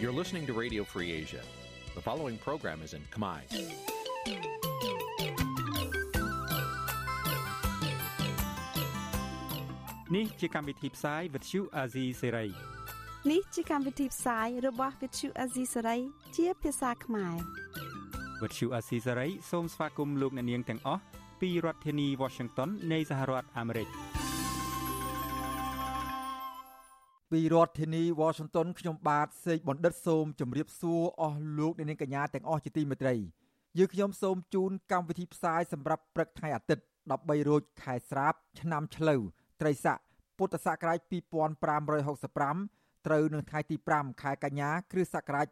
You're listening to Radio Free Asia. The following program is in Khmer. នេះជាកម្មវិធីផ្សាយ Vuthu Azizi Serai នេះជាកម្មវិធីផ្សាយរបស់ Vuthu Azizi Serai ជាភាសាខ្មែរ Vuthu Azizi Serai សូមស្វាគមន៍លោកអ្នកនាងទាំងអស់ពីរដ្ឋធានី Washington នៃសហរដ្ឋអាមេរិក ពីរដ្ឋធានី Washington ខ្ញុំបាទសេកបណ្ឌិតសូមជម្រាបសួរអស់លោកអ្នកនាងកញ្ញាទាំងអស់ជាទីមេត្រីយើខ្ញុំសូមជូនកម្មវិធីផ្សាយសម្រាប់ព្រឹកថ្ងៃអាទិត្យ13រោចខែស្រាប ឆ្នាំឆ្លូវត្រីស័កពុទ្ធសករាជ2565ត្រូវនឹងថ្ងៃទី5ខែកញ្ញាគ្រិស្តសករាជ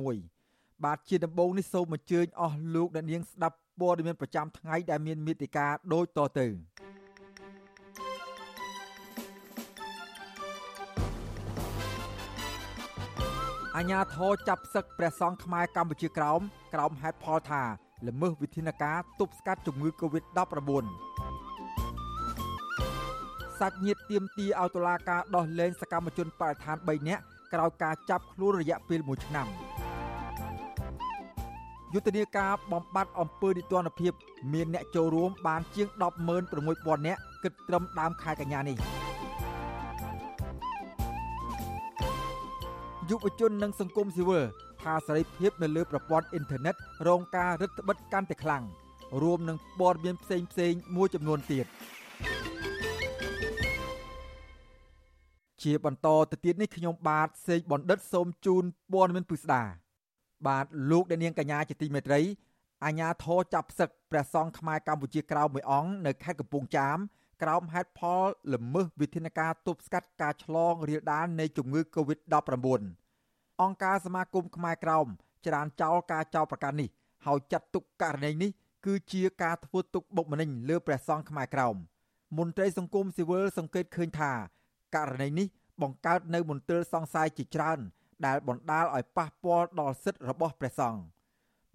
2021បាទជាដំបូងនេះសូមអញ្ជើញអស់លោកអ្នកនាងស្ដាប់ព័ត៌មានប្រចាំថ្ងៃដែលមានមេតិការដូចតទៅ អាញាធរចាប់សឹកព្រះសង្ឃខ្មែរកម្ពុជាក្រោមក្រោមហេតុផលថាល្មើសវិធានការទប់ស្កាត់ជំងឺ Covid-19 សាច់ញាតិទៀមទីឲ្យតុលាការដោះលែងសកម្មជនបរិស្ថាន3នាក់ក្រោយការចាប់ខ្លួនរយៈពេល1ឆ្នាំយុទ្ធនាការបំបត្តិអំពើនិទានភាព មានអ្នកចូលរួមបានជាង106,000នាក់គិតត្រឹមដើមខែកញ្ញានេះ យុវជននិងសង្គមស៊ីវិលថាសេរីភាពនៅលើប្រព័ន្ធអ៊ីនធឺណិតរងការរឹតបន្តឹងកាន់តែខ្លាំងរួមនឹងព័ត៌មានផ្សេងផ្សេងមួយចំនួនទៀតជាបន្តទៅទៀតនេះខ្ញុំបាទសេកបណ្ឌិតសូមជូនព័ត៌មានពិស្ដាបាទលោកអ្នកនាងកញ្ញាជាទីមេត្រីអាញាធរចាប់ផ្សឹកព្រះសង្ឃខ្មែរកម្ពុជាក្រៅមួយអង្គនៅខេត្តកំពង់ចាមក្រោមហេតុផលល្មើសវិធានការទប់ស្កាត់ការឆ្លងរាលដាលនៃជំងឺ Covid-19 អង្គការសមាគមខ្មែរក្រោមច្រានចោលការចោលប្រកាសនេះហើយចាត់ទុកករណីនេះគឺជាការធ្វើទុកបុកម្នេញលើព្រះសង្ឃខ្មែរក្រោមមន្ត្រីសង្គមស៊ីវិលសង្កេតឃើញថាករណីនេះបង្កើតនៅមន្ទិលសង្ស័យជាច្រើន ដែលបណ្ដាលឲ្យប៉ះពាល់ដល់សិទ្ធិរបស់ព្រះសង្ឃ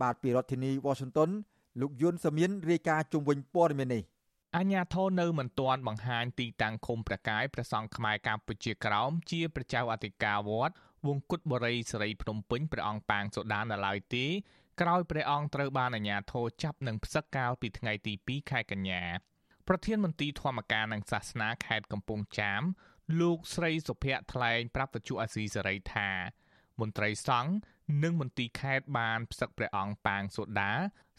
បាទពីរដ្ឋធានី Washington លោកយុនសាមៀនរាយការណ៍ជុំវិញព័ត៌មាននេះអញ្ញាធននៅមិនទាន់បង្ហាញទីតាំងឃុំប្រកាយព្រះសង្ឃខ្មែរកម្ពុជាក្រោមជាព្រះចៅអធិការវត្ត វង្គតបរិយសេរីភ្នំពេញព្រះអង្គប៉ាងសូដាននៅឡើយទេក្រោយព្រះអង្គត្រូវបានអាជ្ញាធរចាប់និងផ្សឹកកាលពីថ្ងៃទី2ខែកញ្ញាប្រធានមន្ត្រីធម្មការនិងសាសនាខេត្តកំពង់ចាម លោកស្រីសុភ័ក្រថ្លែងប្រាប់វិទ្យុអាស៊ីសេរីថាមន្ត្រីសង្ឃនិងមន្ទីរខេត្តបានផ្សឹកព្រះអង្គប៉ាងសូដា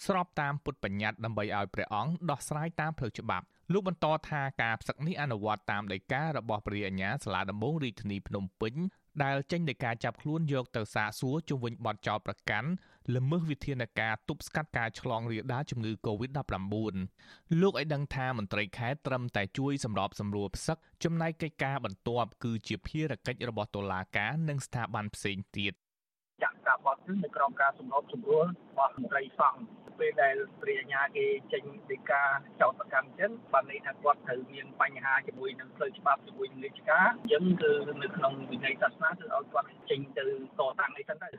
ស្របតាមពុទ្ធបញ្ញត្តិដើម្បីឲ្យព្រះអង្គដោះស្រាយតាមផ្លូវច្បាប់លោកបន្តថាការផ្សឹកនេះអនុវត្តតាមដីការបស់ព្រះអញ្ញាសាលាដំបងរាជធានីភ្នំពេញដែលចេញដោយការចាប់ខ្លួនយកទៅសាកសួរជុំវិញបទចោទប្រកាន់ល្មើសវិធានការទប់ស្កាត់ការឆ្លងរាលដាលជំងឺ Covid-19 លោកឲ្យដឹងថាមន្ត្រីខេត្តត្រឹមតែជួយសម្របសម្រួលផ្សឹកចំណែកកិច្ចការបន្ទាប់គឺជាភារកិច្ចរបស់តុលាការនិងស្ថាប័នផ្សេងទៀតចាក់ការបត់នៅក្រោមការសម្របសម្រួលរបស់មន្ត្រីសង្ឃ ពេលដែលព្រះអញ្ញាគេចេញដីកាចោតប្រកាន់ចឹងបានន័យថាគាត់ត្រូវមានបញ្ហាជាមួយនឹងផ្លូវច្បាប់ជាមួយនឹងលេខការអញ្ចឹងគឺនៅក្នុងវិន័យសាសនាគឺឲ្យគាត់ចេញទៅតតាំងអីចឹងទៅ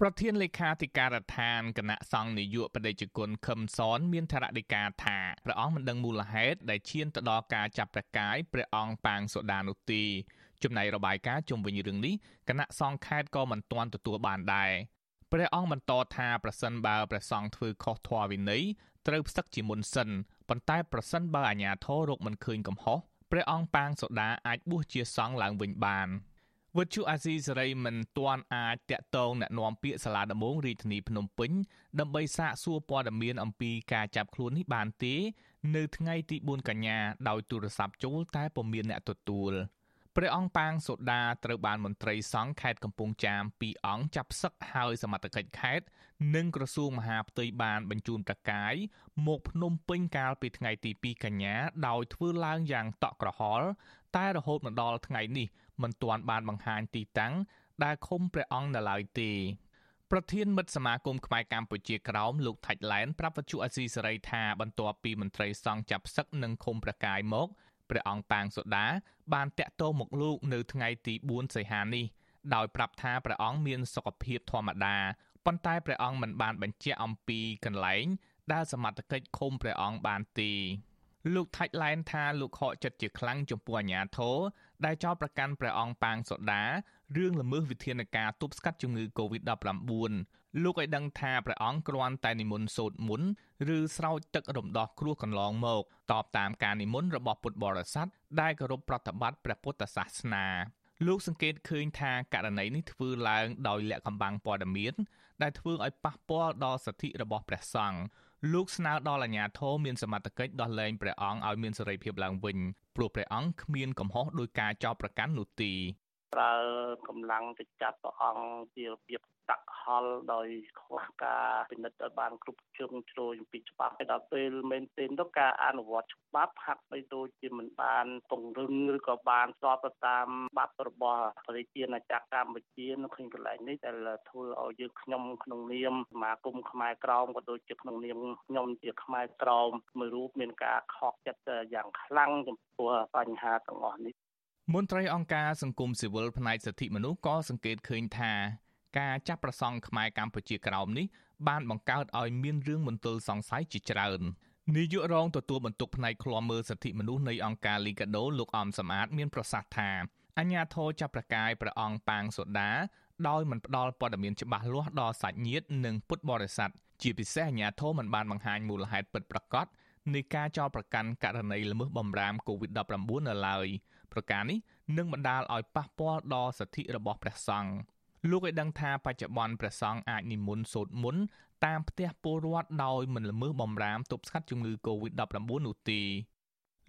ប្រធានលេខាធិការដ្ឋានគណៈសង្ឃនាយកបដិជគុណខឹមសនមានថ្នាក់ដីកាថាព្រះអង្គមិនដឹងមូលហេតុដែលឈានទៅដល់ការចាប់ព្រះកាយព្រះអង្គប៉ាងសូដានោះទេចំណែករបាយការណ៍ជុំវិញរឿងនេះគណៈសង្ឃខេត្តក៏មិនទាន់ទទួលបានដែរ ព្រះអង្គបន្តថាប្រសិនបើព្រះសង្ឃធ្វើខុសធម៌វិន័យត្រូវផ្សឹកជាមុនសិនប៉ុន្តែប្រសិនបើអាជ្ញាធររកមិនឃើញកំហុសព្រះអង្គប៉ាងសូដាអាចបួសជាសង្ឃឡើងវិញបានវិទ្យុអាស៊ីសេរីមិនទាន់អាចតាក់ទងណែនាំពាក្យសាលាដំបងរាជធានីភ្នំពេញដើម្បីសាកសួរព័ត៌មានអំពីការចាប់ខ្លួននេះបានទេ នៅថ្ងៃទី4កញ្ញាដោយទូរស័ព្ទចូលតែពុំមានអ្នកទទួល។ ព្រះអង្គប៉ាងសូដាត្រូវបានមន្ត្រីសង្ឃខេត្តកំពង់ចាមពីរអង្គចាប់សឹកហើយសមត្ថកិច្ចខេត្តនិងក្រសួងមហាផ្ទៃបានបញ្ជូនប្រកាយមកភ្នំពេញកាលពីថ្ងៃទី2កញ្ញាដោយធ្វើឡើងយ៉ាងតក់ក្រហល់តែរហូតមកដល់ថ្ងៃនេះមិនទាន់បានបង្ហាញទីតាំងដែលឃុំព្រះអង្គនៅឡើយទេប្រធានមិត្តសមាគមខ្មែរកម្ពុជាក្រោមលោកថាច់ឡែនប្រាប់វិទ្យុអស៊ីសេរីថាបន្ទាប់ពីមន្ត្រីសង្ឃចាប់សឹកនិងឃុំប្រកាយមក ព្រះអង្គប៉ាងសូដាបានតាក់ទងមកលោកនៅថ្ងៃទី4សីហានេះដោយប្រាប់ថាព្រះអង្គមានសុខភាពធម្មតាប៉ុន្តែព្រះអង្គមិនបានបញ្ជាក់អំពីកន្លែងដែលសមត្ថកិច្ចឃុំព្រះអង្គបានទេលោកថាច់ឡែនថាលោកខកចិត្តជាខ្លាំងចំពោះអាញាធរដែលចោទប្រកាន់ព្រះអង្គប៉ាងសូដារឿងល្មើសវិធានការទប់ស្កាត់ជំងឺ Covid-19 លោកឲ្យដឹងថាព្រះអង្គគ្រាន់តែនិមន្តសូត្រមន្តឬស្រោចទឹករំដោះគ្រោះកន្លងមកតបតាមការនិមន្តរបស់ពុទ្ធបរិស័ទដែលគោរពប្រតិបត្តិព្រះពុទ្ធសាសនាលោកសង្កេតឃើញថាករណីនេះធ្វើឡើងដោយលាក់កំបាំងព័ត៌មាន ដែលធ្វើឲ្យប៉ះពាល់ដល់សិទ្ធិរបស់ព្រះសង្ឃលោកស្នើដល់អាជ្ញាធរមានសមត្ថកិច្ចដោះលែងព្រះអង្គឲ្យមានសេរីភាពឡើងវិញព្រោះព្រះអង្គគ្មានកំហុសដោយការចោទប្រកាន់នោះទេ ប្រើកម្លាំងទៅចាប់ព្រះអង្គជារបៀបតាក់ហល់ដោយខ្វះការពិនិត្យឲ្យបានគ្រប់ជ្រុងជ្រោយពីច្បាប់ហើយដល់ពេលមែនទែនទៅការអនុវត្តច្បាប់ហាក់បីដូចជាមិនបានពង្រឹងឬក៏បានស្របទៅតាមច្បាប់របស់ប្រជាណាចក្រកម្ពុជានៅក្នុងកន្លែងនេះដែលធ្វើឲ្យយើងខ្ញុំក្នុងនាមសមាគមខ្មែរក្រមក៏ដូចជាក្នុងនាមខ្ញុំជាខ្មែរក្រមមួយរូបមានការខកចិត្តយ៉ាងខ្លាំងចំពោះបញ្ហាទាំងអស់នេះ មន្ត្រីអង្គការសង្គមស៊ីវិលផ្នែកសិទ្ធិមនុស្សក៏សង្កេតឃើញថាការចាប់ប្រសង់ខ្មែរកម្ពុជាក្រោមនេះបានបង្កើតឲ្យមានរឿងមន្ទិលសង្ស័យជាច្រើននាយករងទទួលបន្ទុកផ្នែកឃ្លាំមើលសិទ្ធិមនុស្សនៃអង្គការលីកាដូលោកអំសំអាតមានប្រសាសន៍ថាអញ្ញាធរចាប់ប្រកាយព្រះអង្គប៉ាងសូដាដោយមិនផ្ដល់ព័ត៌មានច្បាស់លាស់ដល់សាច់ញាតិនិងពុទ្ធបរិស័ទជាពិសេសអញ្ញាធរមិនបានបង្ហាញមូលហេតុពិតប្រាកដនៃការចោទប្រកាន់ករណីល្មើសបំរាម COVID-19 នៅឡើយ ប្រការនេះនឹងបណ្ដាលឲ្យប៉ះពាល់ដល់សិទ្ធិរបស់ព្រះសង្ឃលោកឲ្យដឹងថាបច្ចុប្បន្នព្រះសង្ឃអាចនិមន្តសូត្រមន្តតាមផ្ទះពលរដ្ឋដោយមិនល្មើសបំរាមទប់ស្កាត់ជំងឺ Covid-19 នោះទេ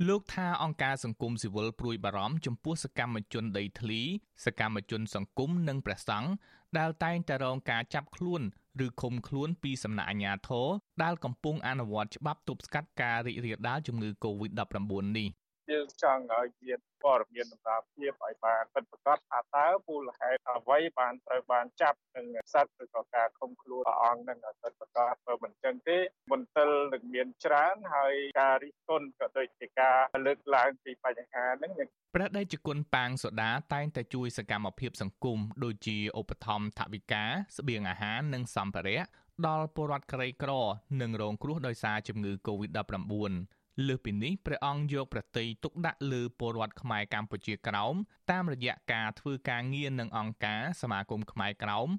លោកថាអង្គការសង្គមស៊ីវិលព្រួយបារម្ភចំពោះសកម្មជនដីធ្លី សកម្មជនសង្គមនិងព្រះសង្ឃដែលតែងតែរងការចាប់ខ្លួនឬឃុំខ្លួនពីសំណាក់អាជ្ញាធរដែលកំពុងអនុវត្តច្បាប់ទប់ស្កាត់ការរីករាលដាលជំងឺ Covid-19 នេះ យើងចង់ឲ្យមានព័ត៌មានតម្លាភាពឲ្យបានពិតប្រាកដថាតើមូលហេតុអ្វីបានត្រូវបានចាប់នឹងសត្វឬក៏ការឃុំខ្លួនព្រះអង្គនឹងឲ្យពិតប្រាកដបើមិនចឹងទេមន្ទិលនឹងមានច្រើនហើយការរិះគន់ក៏ដូចជាការលើកឡើងពីបញ្ហាហ្នឹងព្រះដេចគុណប៉ាងសូដាតែងតែជួយសកម្មភាពសង្គមដូចជាឧបត្ថម្ភថវិកាស្បៀងអាហារនិងសម្ភារៈដល់ពលរដ្ឋក្រីក្រនិងរងគ្រោះដោយសារជំងឺ Covid-19 លើសពីនេះព្រះអង្គយកប្រតិយទុកដាក់លើពលរដ្ឋខ្មែរកម្ពុជាក្រោមតាមរយៈការធ្វើការងារនឹងអង្គការសមាគមខ្មែរក្រោម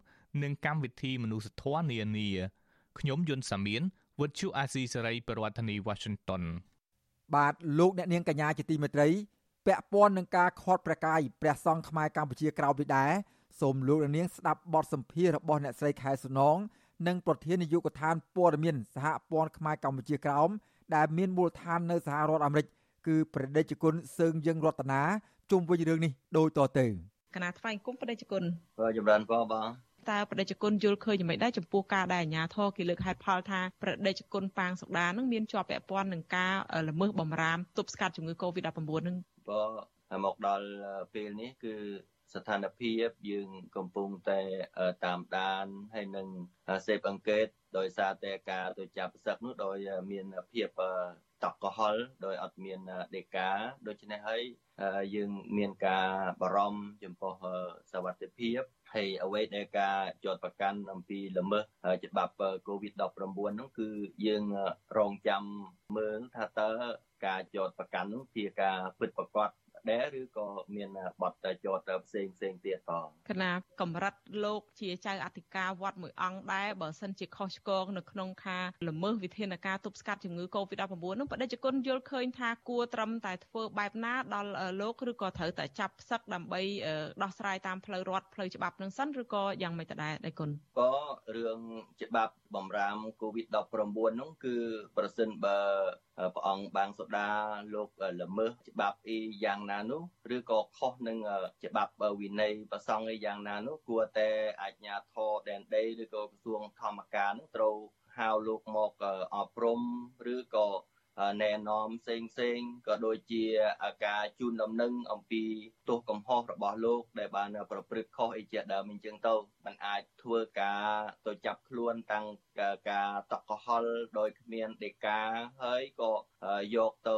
និងកម្មវិធីមនុស្សធម៌នានាខ្ញុំយុនសាមៀនវិទ្យុអាស៊ីសេរីប្រធានាធិបតី Washington បាទលោកអ្នកនាងកញ្ញាជាទីមេត្រីពាក់ព័ន្ធនឹងការខាត់ប្រកាយព្រះសង្ឃខ្មែរកម្ពុជាក្រោមនេះដែរសូមលោកអ្នកនាងស្ដាប់បទសម្ភាសន៍របស់អ្នកស្រីខែសុណងនិងប្រធាននាយកដ្ឋានព័ត៌មានសហព័ន្ធខ្មែរកម្ពុជាក្រោម ដែលមានមូលដ្ឋាននៅសហរដ្ឋអាមេរិកគឺប្រដេជគុណសឿងយើងរតនាជុំវិញរឿងនេះដូចតទៅគណៈថ្វាយគុំប្រដេជគុណបាទចម្រើនផងបងតើប្រដេជគុណយល់ឃើញយ៉ាងម៉េចដែរចំពោះការដែលអាជ្ញាធរគេលើកហេតុផលថាប្រដេជគុណប៉ាងសុកដានឹងមានជាប់ពាក់ព័ន្ធនឹងការល្មើសបំរាមទប់ស្កាត់ជំងឺ Covid-19 នឹងបើមកដល់ពេលនេះគឺស្ថានភាពយើងកំពុងតែតាមដានហើយនឹងសេពអង្កេត ដោយសារតែការទៅចាប់សឹកនោះដោយមានភាពតក់កហល់ដោយអត់មានដេកាដូច្នេះហើយយើងមានការបារម្ភចំពោះសវត្ថិភាពហើយអ្វីដែលការជាប់ប្រកាន់អំពីល្មើសច្បាប់ COVID-19 ហ្នឹងគឺយើងរងចាំមើលថាតើការជាប់ប្រកាន់ហ្នឹងជាការពិតប្រាកដ ដែរឬក៏មានបទចោទផ្សេងផ្សេងទៀតផងគណៈកម្រិតលោកជាចៅអធិការវត្តមួយអង្គដែរបើសិនជាខុសឆ្គងនៅក្នុងការល្មើសវិធានការទប់ស្កាត់ជំងឺ Covid-19 នោះបដិជគុណយល់ឃើញថាគួរត្រឹមតែធ្វើបែបណាដល់លោកឬក៏ត្រូវតែចាប់ផ្សឹកដើម្បីដោះស្រាយតាមផ្លូវរដ្ឋផ្លូវច្បាប់នឹងសិនឬក៏យ៉ាងម៉េចទៅដែរដៃគុណក៏រឿងច្បាប់បំរាម COVID-19 នោះគឺប្រសិនបើព្រះអង្គបាងសូដាលោកល្មើសច្បាប់អីយ៉ាងណានោះឬក៏ខុសនឹងច្បាប់វិន័យប្រសង់អីយ៉ាងណានោះគួរតែអាជ្ញាធរដែនដីឬក៏ក្រសួងធម្មការនោះត្រូវហៅលោកមកអប់រំឬក៏ ណែនាំផ្សេងផ្សេងក៏ដូចជាការជូនដំណឹងអំពីទោសកំហុសរបស់លោកដែលបានប្រព្រឹត្តខុសអីជាដើមអញ្ចឹងទៅมันអាចធ្វើការទៅចាប់ខ្លួនតាំងការតកកហល់ដោយគ្មានដេកាហើយក៏យកទៅ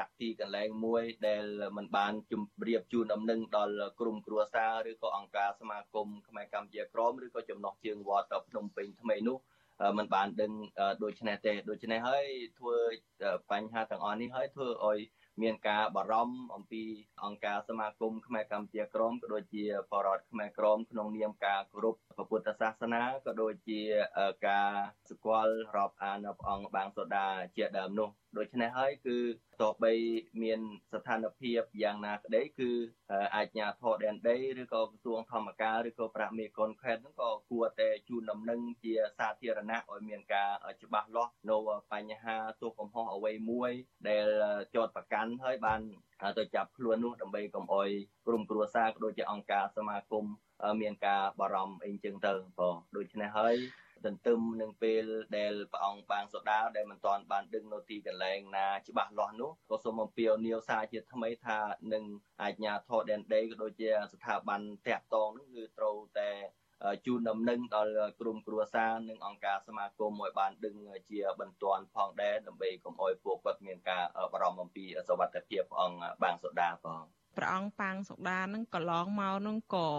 ដាក់ទីកន្លែងមួយដែលมันបានជម្រាបជូនដំណឹងដល់ក្រុមគ្រួសារឬក៏អង្គការសមាគមខ្មែរកម្ពុជាក្រមឬក៏ចំណោះជើងវត្តភ្នំពេញថ្មីនោះ มันបានដឹងដូចនេះទេដូច្នេះហើយធ្វើបញ្ហាទាំងអស់នេះហើយធ្វើឲ្យមានការបារម្ភអំពីអង្គការសមាគមខ្មែរកម្ពុជាក្រមក៏ដូចជាបរតខ្មែរក្រមក្នុងនាមការគោរពព្រះពុទ្ធសាសនាក៏ដូចជាការស្គាល់រាប់អានព្រះអង្គបាងសូដាជាដើមនោះ ដូច្នេះហើយគឺទោះបីមានស្ថានភាពយ៉ាងណាក្តីគឺអាជ្ញាធរដែនដីឬក៏ក្រសួងធម្មការឬក៏ប្រាក់មេកុនខេតហ្នឹងក៏គួរតែជូនដំណឹងជាសាធារណៈឲ្យមានការច្បាស់លាស់នៅបញ្ហាទោសកំហុសអ្វីមួយ ដែលចោតប្រកាន់ហើយបានទៅចាប់ខ្លួននោះដើម្បីកុំអោយក្រុមគ្រួសារក៏ដូចជាអង្គការសមាគមមានការបារម្ភអីចឹងទៅបងដូច្នេះហើយ ទន្ទឹមនឹងពេលដែលព្រះអង្គបាងសូដាដែលមិនទាន់បានដឹងនៅទីកន្លែងណាច្បាស់លាស់នោះក៏សូមអំពាវនាវសារជាថ្មីថានឹងអាជ្ញាធរដែនដីក៏ដូចជាស្ថាប័នតាក់ទងនោះគឺត្រូវតែជូនដំណឹងដល់ក្រុមគ្រួសារនិងអង្គការសមាគមឲ្យបានដឹងជាបន្ទាន់ផងដែរដើម្បីកុំឲ្យពួកគាត់មានការបារម្ភអំពីសុវត្ថិភាពអង្គបាងសូដាផង ព្រះអង្គប៉ាងសុដានឹងកន្លងមកនឹងក៏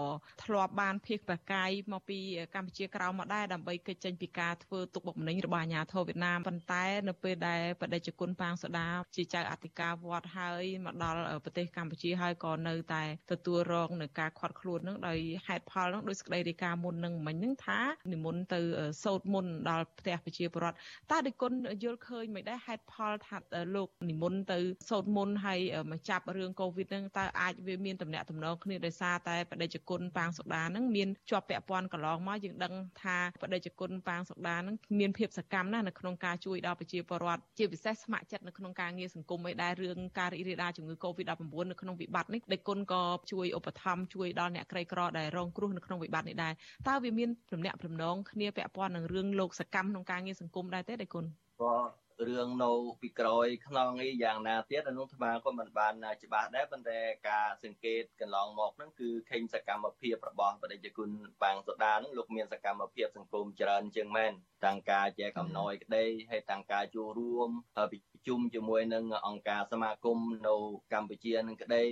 ធ្លាប់បានភៀសប្រកាយមកពីកម្ពុជាក្រៅមកដែរដើម្បីកិច្ចចេញពីការធ្វើទុកបុកម្នេញរបស់អាញាធរវៀតណាមប៉ុន្តែនៅពេលដែលបដិជគុណប៉ាងសុដាជាចៅអធិការវត្តហើយមកដល់ប្រទេសកម្ពុជាហើយក៏នៅតែទទួលរងនឹងការខាត់ខ្លួននឹងដោយហេតុផលនឹងដោយសេចក្តីរាយការណ៍មុននឹងមិញនឹងថានិមន្តទៅសោតមុនដល់ផ្ទះប្រជាពលរដ្ឋតើដេគុណយល់ឃើញមិនដែរហេតុផលថាលោកនិមន្តទៅសោតមុនហើយមកចាប់រឿងកូវីដនឹងតើអាចវាមានតំណែងតំណងគ្នាដោយសារតែបដិជគុណប៉ាងសុដានឹងមានជាប់ពាក់ព័ន្ធកន្លងមកយើងដឹងថាបដិជគុណប៉ាងសុដានឹងមានភាពសកម្មណាស់នៅក្នុងការជួយដល់ប្រជាពលរដ្ឋជាពិសេសស្ម័គ្រចិត្តនៅក្នុងការងារសង្គមឯដែររឿងការរីករាលដាលជំងឺ Covid-19 នៅក្នុងវិបត្តិនេះដេគុណក៏ជួយឧបត្ថម្ភជួយដល់អ្នកក្រីក្រដែលរងគ្រោះនៅក្នុងវិបត្តិនេះដែរតើវាមានតំណែងតំណងគ្នាពាក់ព័ន្ធនឹងរឿងលោកសកម្មក្នុងការងារសង្គមដែរទេដេគុណក៏ រឿងនៅពីក្រោយខ្នងនេះយ៉ាងណាទៀតអនុថ្មក៏មិនបានច្បាស់ដែរប៉ុន្តែការសង្កេតកន្លងមកហ្នឹងគឺឃើញសកម្មភាពរបស់បដិជគុណបាងសូដាហ្នឹងលោកមានសកម្មភាពសង្គមច្រើនជាងមែនតាំងការចែកអំណោយក្តីហើយតាំងការចូលរួមពិជុំជាមួយនឹងអង្គការសមាគមនៅកម្ពុជានឹងក្តី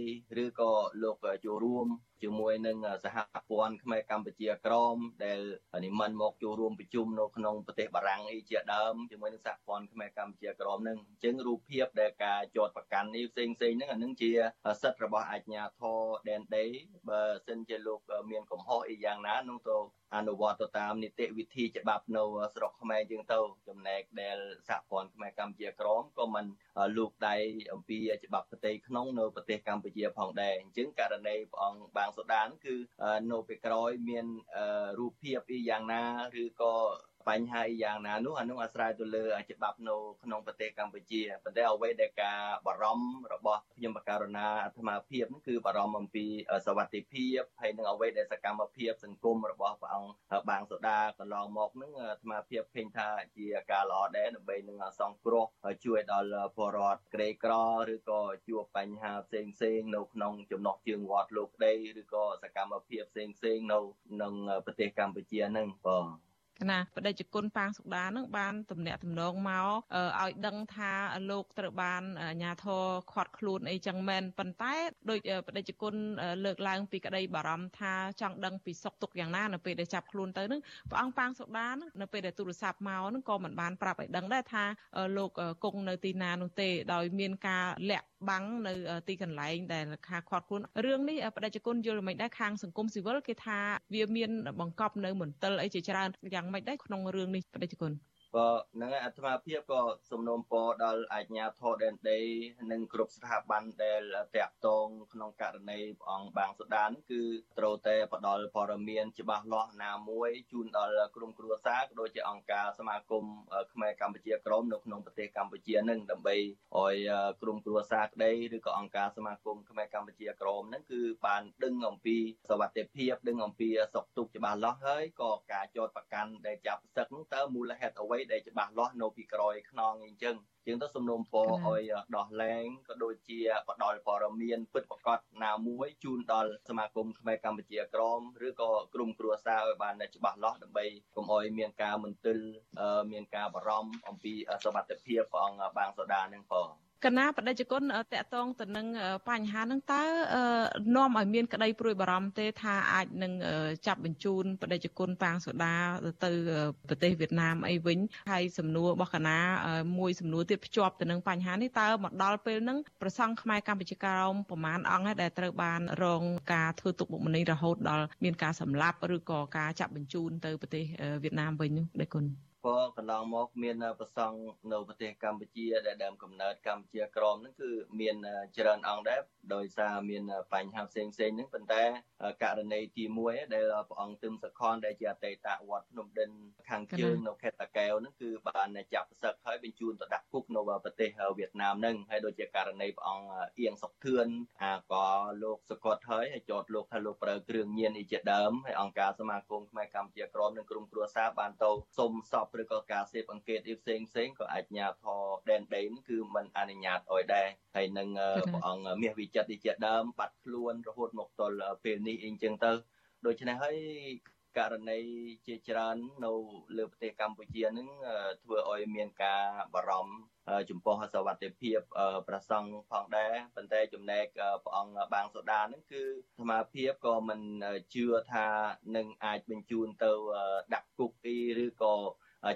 ឬក៏លោកចូលរួម ជាមួយនឹងសហព័ន្ធខ្មែរកម្ពុជាក្រមដែលនិមន្តមកចូលរួមប្រជុំនៅក្នុងប្រទេសបារាំងអីជាដើមជាមួយនឹងសហព័ន្ធខ្មែរកម្ពុជាក្រមនឹងអញ្ចឹងរូបភាពដែលការជាប់ប្រកាន់នេះផ្សេងផ្សេងហ្នឹងអានឹងជាសិទ្ធិរបស់អាជ្ញាធរដែនដីបើសិនជាលោកមានកំហុសអីយ៉ាងណានោះទៅ អនុវត្តទៅតាមនីតិវិធីច្បាប់នៅស្រុកខ្មែរយើងទៅចំណែកដែលសហព័ន្ធខ្មែរកម្ពុជាក្រមក៏មិនលោកដៃអំពីច្បាប់ប្រទេសក្នុងនៅប្រទេសកម្ពុជាផងដែរអញ្ចឹងករណីព្រះអង្គបាងសូដានគឺនៅពេលក្រោយមានរូបភាពអីយ៉ាងណាឬក៏ បញ្ហាយ៉ាងណានោះអានោះអាស្រ័យទៅលើច្បាប់នៅក្នុងប្រទេសកម្ពុជាប៉ុន្តែអ្វីដែលការបារម្ភរបស់ខ្ញុំបករណាអាត្មាភាពនោះគឺបារម្ភអំពីសวัสดิភាពហើយនឹងអ្វីដែលសកម្មភាពសង្គមរបស់ព្រះអង្គបាងសូដាកន្លងមកនឹងអាត្មាភាពឃើញថាជាការល្អដែរដើម្បីនឹងសង្គ្រោះជួយដល់ពលរដ្ឋក្រីក្រឬក៏ជួបបញ្ហាផ្សេងផ្សេងនៅក្នុងចំណោះជើងវត្តលោកក្តីឬក៏សកម្មភាពផ្សេងផ្សេងនៅក្នុងប្រទេសកម្ពុជានឹងបង ណាបដិជគុណប៉ាងសុដានឹងបានទំនាក់ទំនងមកឲ្យដឹងថាលោកត្រូវបានអាញាធរខាត់ខ្លួនអីចឹងមែនប៉ុន្តែដោយបដិជគុណលើកឡើងពីក្តីបារម្ភថាចង់ដឹងពីសុខទុក្ខយ៉ាងណានៅពេលដែលចាប់ខ្លួនទៅនឹងព្រះអង្គប៉ាងសុដានឹងនៅពេលដែលទូរស័ព្ទមកនឹងក៏មិនបានប្រាប់ឲ្យដឹងដែរថាលោកគង់នៅទីណានោះទេដោយមានការលាក់ បាំងនៅទីកន្លែងដែលខាខាត់ខ្លួនរឿងនេះបដិជគុណយល់មិនដែរខាងសង្គមស៊ីវិលគេថាវាមានបង្កប់នៅមន្ទិលអីជាច្រើនយ៉ាងម៉េចដែរក្នុងរឿងនេះបដិជគុ ណក៏នឹងអាត្មាភាពក៏សំណូមពរដល់អាជ្ញាធរដែនដីនិងគ្រប់ស្ថាប័នដែលតាក់ទងក្នុងករណីព្រះអង្គបាងសូដាន គឺត្រូវតែផ្ដល់ព័ត៌មានច្បាស់លាស់ណាមួយជូនដល់ក្រុមគ្រួសារក៏ដូចជាអង្គការសមាគមខ្មែរកម្ពុជាក្រមនៅក្នុងប្រទេសកម្ពុជានឹងដើម្បីឲ្យក្រុមគ្រួសារក្តីឬក៏អង្គការសមាគមខ្មែរកម្ពុជាក្រមនឹងគឺបានដឹងអំពីសវត្ថិភាពដឹងអំពីសុខទុក្ខច្បាស់លាស់ហើយក៏ការចោតប្រកាន់ដែលចាប់សឹកនោះតើមូលហេតុអ្វីដែលច្បាស់លាស់នៅពីក្រោយខ្នងអីចឹងជាងទៅសំណូមពរឲ្យដោះលែងក៏ដូចជាផ្ដល់ព័ត៌មានពិតប្រាកដណាមួយជូនដល់សមាគមខ្មែរកម្ពុជាក្រមឬក៏ក្រុមគ្រួសារឲ្យបានច្បាស់លាស់ដើម្បីកុំឲ្យមានការមន្ទិលមានការបារម្ភអំពីសុខភាពព្រះអង្គបាងសូដានឹងផង កណាបដិជគុណតកតងទៅនឹងបញ្ហាហ្នឹងតើនាំឲ្យមានក្តីព្រួយបារម្ភទេថាអាចនឹងចាប់បញ្ជូនបដិជគុណប៉ាងសូដាទៅប្រទេសវៀតណាមអីវិញហើយសំណួររបស់កណាមួយសំណួរទៀតភ្ជាប់ទៅនឹងបញ្ហានេះតើមកដល់ពេលហ្នឹងប្រសង់ខ្មែរកម្ពុជាក្រោមប្រមាណអង្គដែលត្រូវបានរងការធ្វើទុកបុកម្នេញរហូតដល់មានការសម្លាប់ឬក៏ការចាប់បញ្ជូនទៅប្រទេសវៀតណាមវិញនោះដែរគុណ ក៏កន្លងមកមានប្រសង់នៅប្រទេសកម្ពុជាដែលដើមកំណើតកម្ពុជាក្រមហ្នឹងគឺមានច្រើនអង្គដែរដោយសារមានបញ្ហាផ្សេងផ្សេងហ្នឹងប៉ុន្តែករណីទី1ដែលព្រះអង្គទឹមសខនដែលជាអតីតវត្តភ្នំដិនខាងជើងនៅខេត្តតាកែវហ្នឹងគឺបានចាប់ផ្សឹកហើយបញ្ជូនទៅដាក់គុកនៅប្រទេសវៀតណាមហ្នឹងហើយដូចជាករណីព្រះអង្គអៀងសុកធឿនអាក៏លោកសកតហើយហើយចោតលោកថាលោកប្រើគ្រឿងញៀនអីជាដើមហើយអង្គការសមាគមខ្មែរកម្ពុជាក្រមនិងក្រុមគ្រួសារបានទៅសុំសឬក៏ការសេពអង្កេតផ្សេងផ្សេងក៏អាជ្ញាធរដែនដីគឺមិនអនុញ្ញាតឲ្យដែរហើយនឹងព្រះអង្គមាសវិចិត្រទីជាដើមបាត់ខ្លួនរហូតមកទល់ពេលនេះអីចឹងទៅដូច្នេះហើយករណីជាច្រើននៅលើប្រទេសកម្ពុជានឹងធ្វើឲ្យមានការបារម្ភចំពោះសวัสดิភាពប្រសង់ផងដែរប៉ុន្តែចំណែកព្រះអង្គបាងសូដានឹងគឺសមាភិបក៏មិនជឿថានឹងអាចបញ្ជូនទៅដាក់គុកអីឬក៏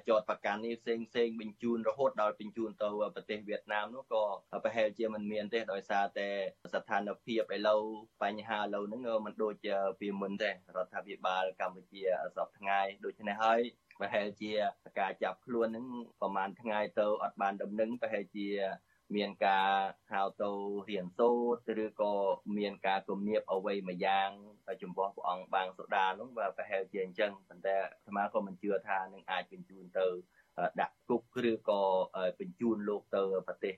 ចតប្រកាន់នេះផ្សេងផ្សេងបញ្ជូនរហូតដល់បញ្ជូនទៅប្រទេសវៀតណាមនោះក៏ប្រហែលជាមិនមានទេដោយសារតែស្ថានភាពឥឡូវបញ្ហាឥឡូវហ្នឹងมันដូចពីមុនទេរដ្ឋាភិបាលកម្ពុជាសពថ្ងៃដូច្នេះហើយប្រហែលជាការចាប់ខ្លួនហ្នឹងប្រហែលថ្ងៃទៅអត់បានដំណឹងប្រហែលជា មានការហៅទៅរៀនសូត្រឬក៏មានការគំនាបអ្វីមួយយ៉ាងចំពោះព្រះអង្គបាងសូដានោះបាទប្រហែលជាអញ្ចឹងប៉ុន្តែអាត្មាក៏មិនជឿថានឹងអាចបញ្ជូនទៅដាក់គុកឬក៏បញ្ជូនលោកទៅប្រទេស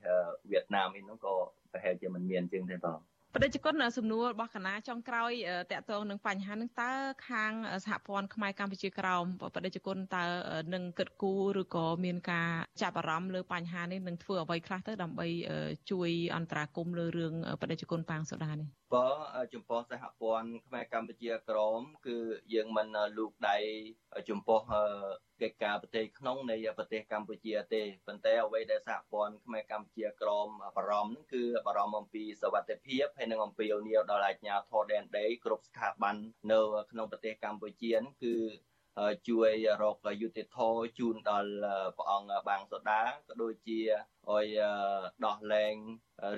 វៀតណាមឯនោះក៏ប្រហែលជាមិនមានអញ្ចឹងទេបង បដិជគុណសំណួររបស់គណៈចុងក្រោយតកតងនឹងបញ្ហានឹងតើខាងសហព័ន្ធខ្មែរកម្ពុជាក្រោមបដិជគុណតើនឹងគិតគូរឬក៏មានការចាប់អារម្មណ៍លើបញ្ហានេះនឹងធ្វើអ្វីខ្លះទៅដើម្បីជួយអន្តរាគមន៍លើរឿងបដិជគុណប៉ាងសូដានេះបើចំពោះសហព័ន្ធខ្មែរកម្ពុជាក្រមគឺយើងមិនលូកដៃចំពោះ កិច្ចការប្រទេសក្នុងនៃប្រទេសកម្ពុជាទេប៉ុន្តែអ្វីដែលសហព័ន្ធខ្មែរកម្ពុជាក្រមបារម្ភគឺបារម្ភអំពីសវត្ថិភាពហើយនិងអំពីអូនីវដល់អាជ្ញាធរដែនដីគ្រប់ស្ថាប័ននៅក្នុងប្រទេសកម្ពុជាគឺ ជួយរកយុតិធធជូនដល់ព្រះអង្គបាងសូដាក៏ដូចជាឲ្យដោះលែង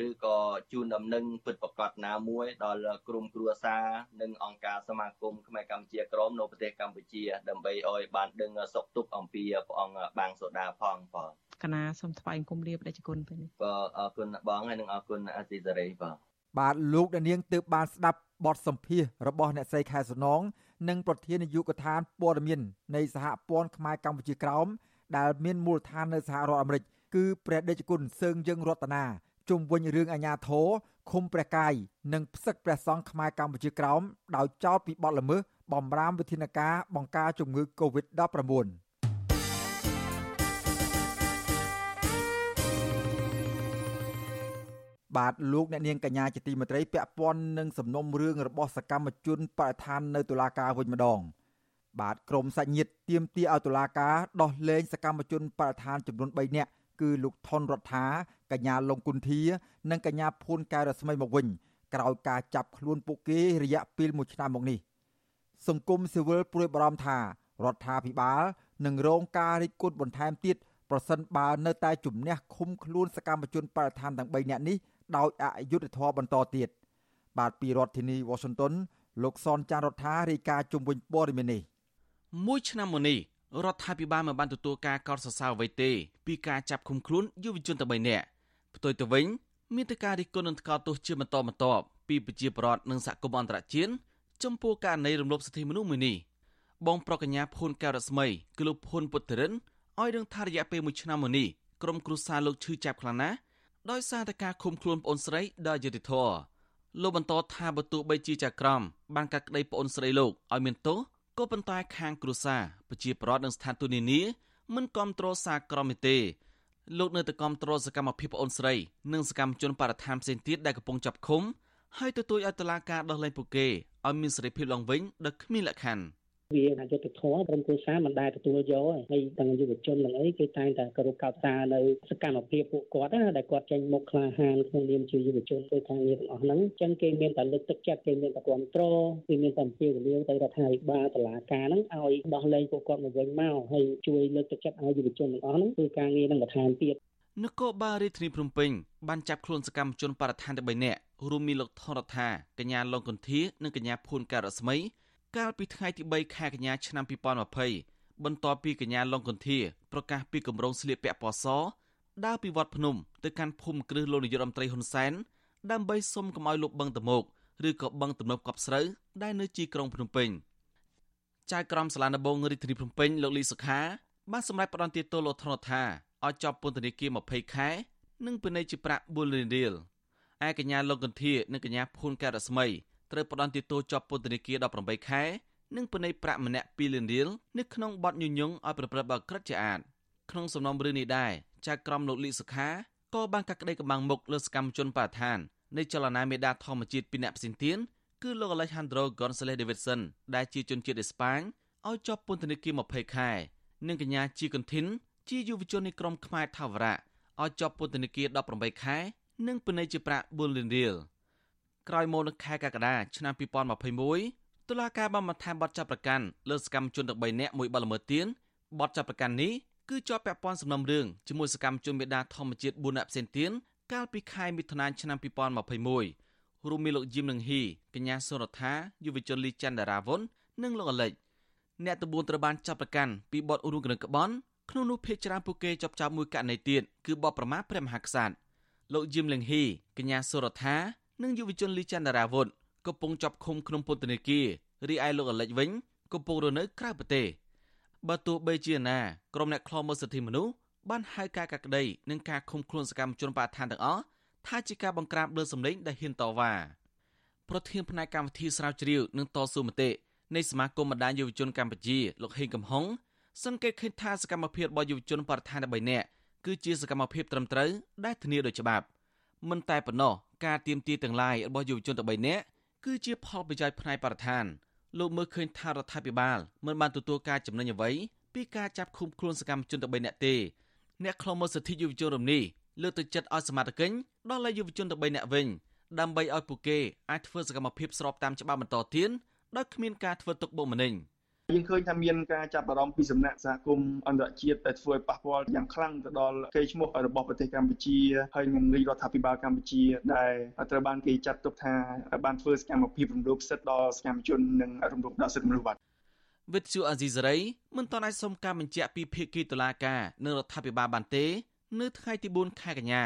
ឬក៏ជូនដំណឹងពិតប្រកបណាមួយដល់ក្រុមគ្រួសារនិងអង្គការសមាគមខ្មែរកម្ពុជាក្រមនៅប្រទេសកម្ពុជា ដើម្បីឲ្យបានដឹងសុខទុក្ខអំពីព្រះអង្គបាងសូដាផងបងកណាសូមថ្លែងគុំលាបដេចគុណពេលនេះបាទអរគុណបងហើយនិងអរគុណអស៊ីសេរីបងបាទលោកដានាងទើបបានស្ដាប់បទសម្ភាសរបស់អ្នកស្រីខែសំណង និងប្រធាននាយកដ្ឋានព័ត៌មាននៃសហព័ន្ធខ្មែរកម្ពុជាក្រោមដែលមានមូលដ្ឋាននៅសហរដ្ឋអាមេរិកគឺព្រះដេចគុណសឿងយើងរតនាជុំវិញរឿងអាញាធរឃុំព្រះកាយនិងផ្សឹកព្រះសង្ឃខ្មែរកម្ពុជាក្រោមដោយចោទពីបទល្មើសបំរាមវិធានការបង្ការជំងឺ Covid-19 បាទលោកអ្នកនាងកញ្ញាជាទីមេត្រីពាក់ព័ន្ធនឹងសំណុំរឿងរបស់សកម្មជនបរិស្ថាននៅតុលាការវិញម្ដង បាទក្រមសាច់ញាតិទាមទារឲ្យតុលាការដោះលែងសកម្មជនបរិស្ថានចំនួន3នាក់គឺលោកថនរដ្ឋាកញ្ញាលងគុន្ធា និងកញ្ញាភួនកែរស្មីមកវិញក្រោយការចាប់ខ្លួនពួកគេរយៈពេល1ឆ្នាំមកនេះសង្គមស៊ីវិលព្រួយបារម្ភថារដ្ឋាភិបាលនឹងរងការរិះគន់បន្ថែមទៀតប្រសិនបើនៅតែជំនះឃុំខ្លួនសកម្មជនបរិស្ថានទាំង3នាក់នេះ ដោយអយុត្តិធម៌បន្តទៀតបាទពីរដ្ឋធានី Washington លោកសនចានរដ្ឋារាយការណ៍ជុំវិញព័ត៌មាននេះមួយឆ្នាំមុននេះរដ្ឋាភិបាលមិនបានទទួលការកោតសរសើរអ្វីទេពីការចាប់ឃុំខ្លួនយុវជនតែ3នាក់ផ្ទុយទៅវិញមានតែការរិះគន់និងថ្កោលទោសជាបន្តបន្ទាប់ពីប្រជាពលរដ្ឋនិងសហគមន៍អន្តរជាតិចំពោះករណីរំលោភសិទ្ធិមនុស្សមួយនេះបងប្រកញ្ញាភួនកែវរស្មីគឺលោកភួនពុទ្ធរិនឲ្យរឿងថារយៈពេល1ឆ្នាំមកនេះក្រុមគ្រួសារលោកឈឺចាប់ខ្លាំងណាស់ ដោយសារតែការឃុំខ្លួនប្អូនស្រីដោយយុតិធធលោកបន្តថាបើទោះបីជាចក្រមបានកាត់ក្តីប្អូនស្រីលោកឲ្យមានទោសក៏ប៉ុន្តែខាងគ្រួសារប្រជាប្រដ្ឋនិងស្ថានទូតនានាមិនគ្រប់គ្រងសារក្រមទេលោកនៅតែគ្រប់គ្រងសកម្មភាពប្អូនស្រីនិងសកម្មជនបរិស្ថានផ្សេងទៀតដែលកំពុងចាប់ឃុំហើយទទូចឲ្យតុលាការដោះលែងពួកគេឲ្យមានសេរីភាពឡើងវិញដោយគ្មានលក្ខខណ្ឌ វាអយុត្តិធម៌ក្រុមគ្រួសារមិនដែលទទួលយកហើយទាំងយុវជនទាំងអីគេតែងតែគោរពកោតសរនៅសកម្មភាពពួកគាត់ណាដែលគាត់ចេញមុខក្លាហានក្នុងនាមជាយុវជនធ្វើការងារទាំងអស់ហ្នឹងអញ្ចឹងគេមានតែលើកទឹកចិត្តគេមានតែគ្រប់គ្រងគេមានតែអំពាវនាវទៅរដ្ឋាភិបាលតុលាការហ្នឹងឲ្យដោះលែងពួកគាត់មកវិញមកហើយជួយលើកទឹកចិត្តឲ្យយុវជនទាំងអស់ហ្នឹងធ្វើការងារនឹងបន្ថែមទៀតនគរបាលរាជធានីភ្នំពេញបានចាប់ខ្លួនសកម្មជនបរិស្ថានទៅ3នាក់រួមមានលោកថនរដ្ឋាកញ្ញាលងកន្ធានិងកញ្ញាភួនការស្មី កាលពីថ្ងៃទី3ខែកញ្ញាឆ្នាំ2020បន្ទាប់ពីកញ្ញាលងកន្ធាប្រកាសពីគម្រោងស្លៀកពាក់ពណ៌សដើរពីវត្តភ្នំទៅកាន់ភូមិគ្រឹះលោកនាយករដ្ឋមន្ត្រីហ៊ុនសែនដើម្បីសុំកុំឲ្យលុបបឹងតមោកឬក៏បឹងទំនប់កប់ស្រូវដែលនៅជីក្រុងភ្នំពេញចៅក្រមសាលាដំបងរាជធានីភ្នំពេញលោកលីសុខាបានសម្រេចផ្តន្ទាទោសលោកថនថាឲ្យជាប់ពន្ធនាគារ20ខែនិងពិន័យជាប្រាក់4លានរៀលឯកញ្ញាលោកកន្ធានិងកញ្ញាភួនការស្មី ត្រូវផ្តន្ទាទោសជាប់ពន្ធនាគារ18ខែនិងពិន័យប្រាក់ម្នាក់2លានរៀលនៅក្នុងបទញុយញងឲ្យប្រព្រឹត្តបទក្រិតជាអាតក្នុងសំណុំរឿងនេះដែរចៅក្រមលោកលីសុខាក៏បានកាត់ក្តីកម្បាំងមុខលើសកម្មជនបរិស្ថាននៃចលនាមេដាធម្មជាតិពីអ្នកផ្សេងទៀតគឺលោក Alejandro Gonzalez Davidson ដែលជាជនជាតិអេស្ប៉ាញឲ្យជាប់ពន្ធនាគារ20ខែនិងកញ្ញាជីកុនធីនជាយុវជននៃក្រុមខ្មែរថាវរៈឲ្យជាប់ពន្ធនាគារ18ខែនិងពិន័យជាប្រាក់4លានរៀល ក្រោយមកនៅខែកក្កដាឆ្នាំ2021តុលាការបានបន្ថែមបទចាប់ប្រកាន់លើសកម្មជនទាំង3នាក់មួយបទល្មើសទៀនបទចាប់ប្រកាន់នេះគឺជាប់ពាក់ព័ន្ធសំណុំរឿងជាមួយសកម្មជនមេដាធម្មជាតិ4នាក់ផ្សេងទៀតកាលពីខែមិថុនាឆ្នាំ2021រួមមានលោកយឹមនឹងហ៊ីកញ្ញាសុរដ្ឋាយុវជនលីច័ន្ទដារាវុននិងលោកអលិចអ្នកទាំង4ត្រូវបានចាប់ប្រកាន់ពីបទរួមគំនិតក្បន់ក្នុងនោះភេកច្រើនពួកគេចាប់ចាប់មួយករណីទៀតគឺបបប្រមាថព្រះមហាក្សត្រលោកយឹមលឹងហ៊ីកញ្ញាសុរដ្ឋា និងយុវជនលីច័ន្ទរាវុធកំពុងជាប់ឃុំក្នុងពន្ធនាគាររីឯលោកអលិចវិញកំពុងរស់នៅក្រៅប្រទេសបើទោះបីជាណាក្រុមអ្នកខ្លោមើលសិទ្ធិមនុស្សបានហៅការកាក្តីនិងការឃុំខ្លួនសកម្មជនបដិឋានទាំងអស់ថាជាការបង្ក្រាបលើសម្លេងដែលហ៊ានតវ៉ាប្រធានផ្នែកកម្មវិធីស្រាវជ្រាវនិងតស៊ូមតិនៃសមាគមបណ្ដាញយុវជនកម្ពុជាលោកហេងកំហុងសង្កេតឃើញថាសកម្មភាពរបស់យុវជនបរិស្ថាន3នាក់គឺជាសកម្មភាពត្រឹមត្រូវដែលធានាដោយច្បាប់មិនតែប៉ុណ្ណោះ ការទៀមទាទាំងឡាយរបស់យុវជន3នាក់គឺជាផលប្រយោជន៍ផ្នែកបរិស្ថានលោកមើលឃើញថារដ្ឋាភិបាលមិនបានទទួលការចំណេញអ្វីពីការចាប់ឃុំខ្លួនសកម្មជនទាំង3នាក់ទេអ្នកខ្លុំមើលសិទ្ធិយុវជនរំនេះលើកទឹកចិត្តឲ្យសមាជិកដល់ឲ្យយុវជនទាំង3នាក់វិញដើម្បីឲ្យពួកគេអាចធ្វើសកម្មភាពស្របតាមច្បាប់បន្តទៀតដោយគ្មានការធ្វើទុកបុកម្នេញ។ យើងឃើញថាមានការចាប់អារម្មណ៍ពីសំណាក់សហគមន៍អន្តរជាតិដែលធ្វើឲ្យប៉ះពាល់យ៉ាងខ្លាំងទៅដល់កេរ្តិ៍ឈ្មោះរបស់ប្រទេសកម្ពុជាហើយនឹងរាជរដ្ឋាភិបាលកម្ពុជាដែលត្រូវបានគេចាត់ទុកថាបានធ្វើសកម្មភាពរំលោភសិទ្ធិដល់សកម្មជននិងរំលោភដល់សិទ្ធិមនុស្សបាទវិទ្យុអាស៊ីសេរីមិនទាន់អាចសុំការបញ្ជាក់ពីភាគីតុលាការនិងរដ្ឋាភិបាលបានទេ នៅថ្ងៃទី4ខែកញ្ញា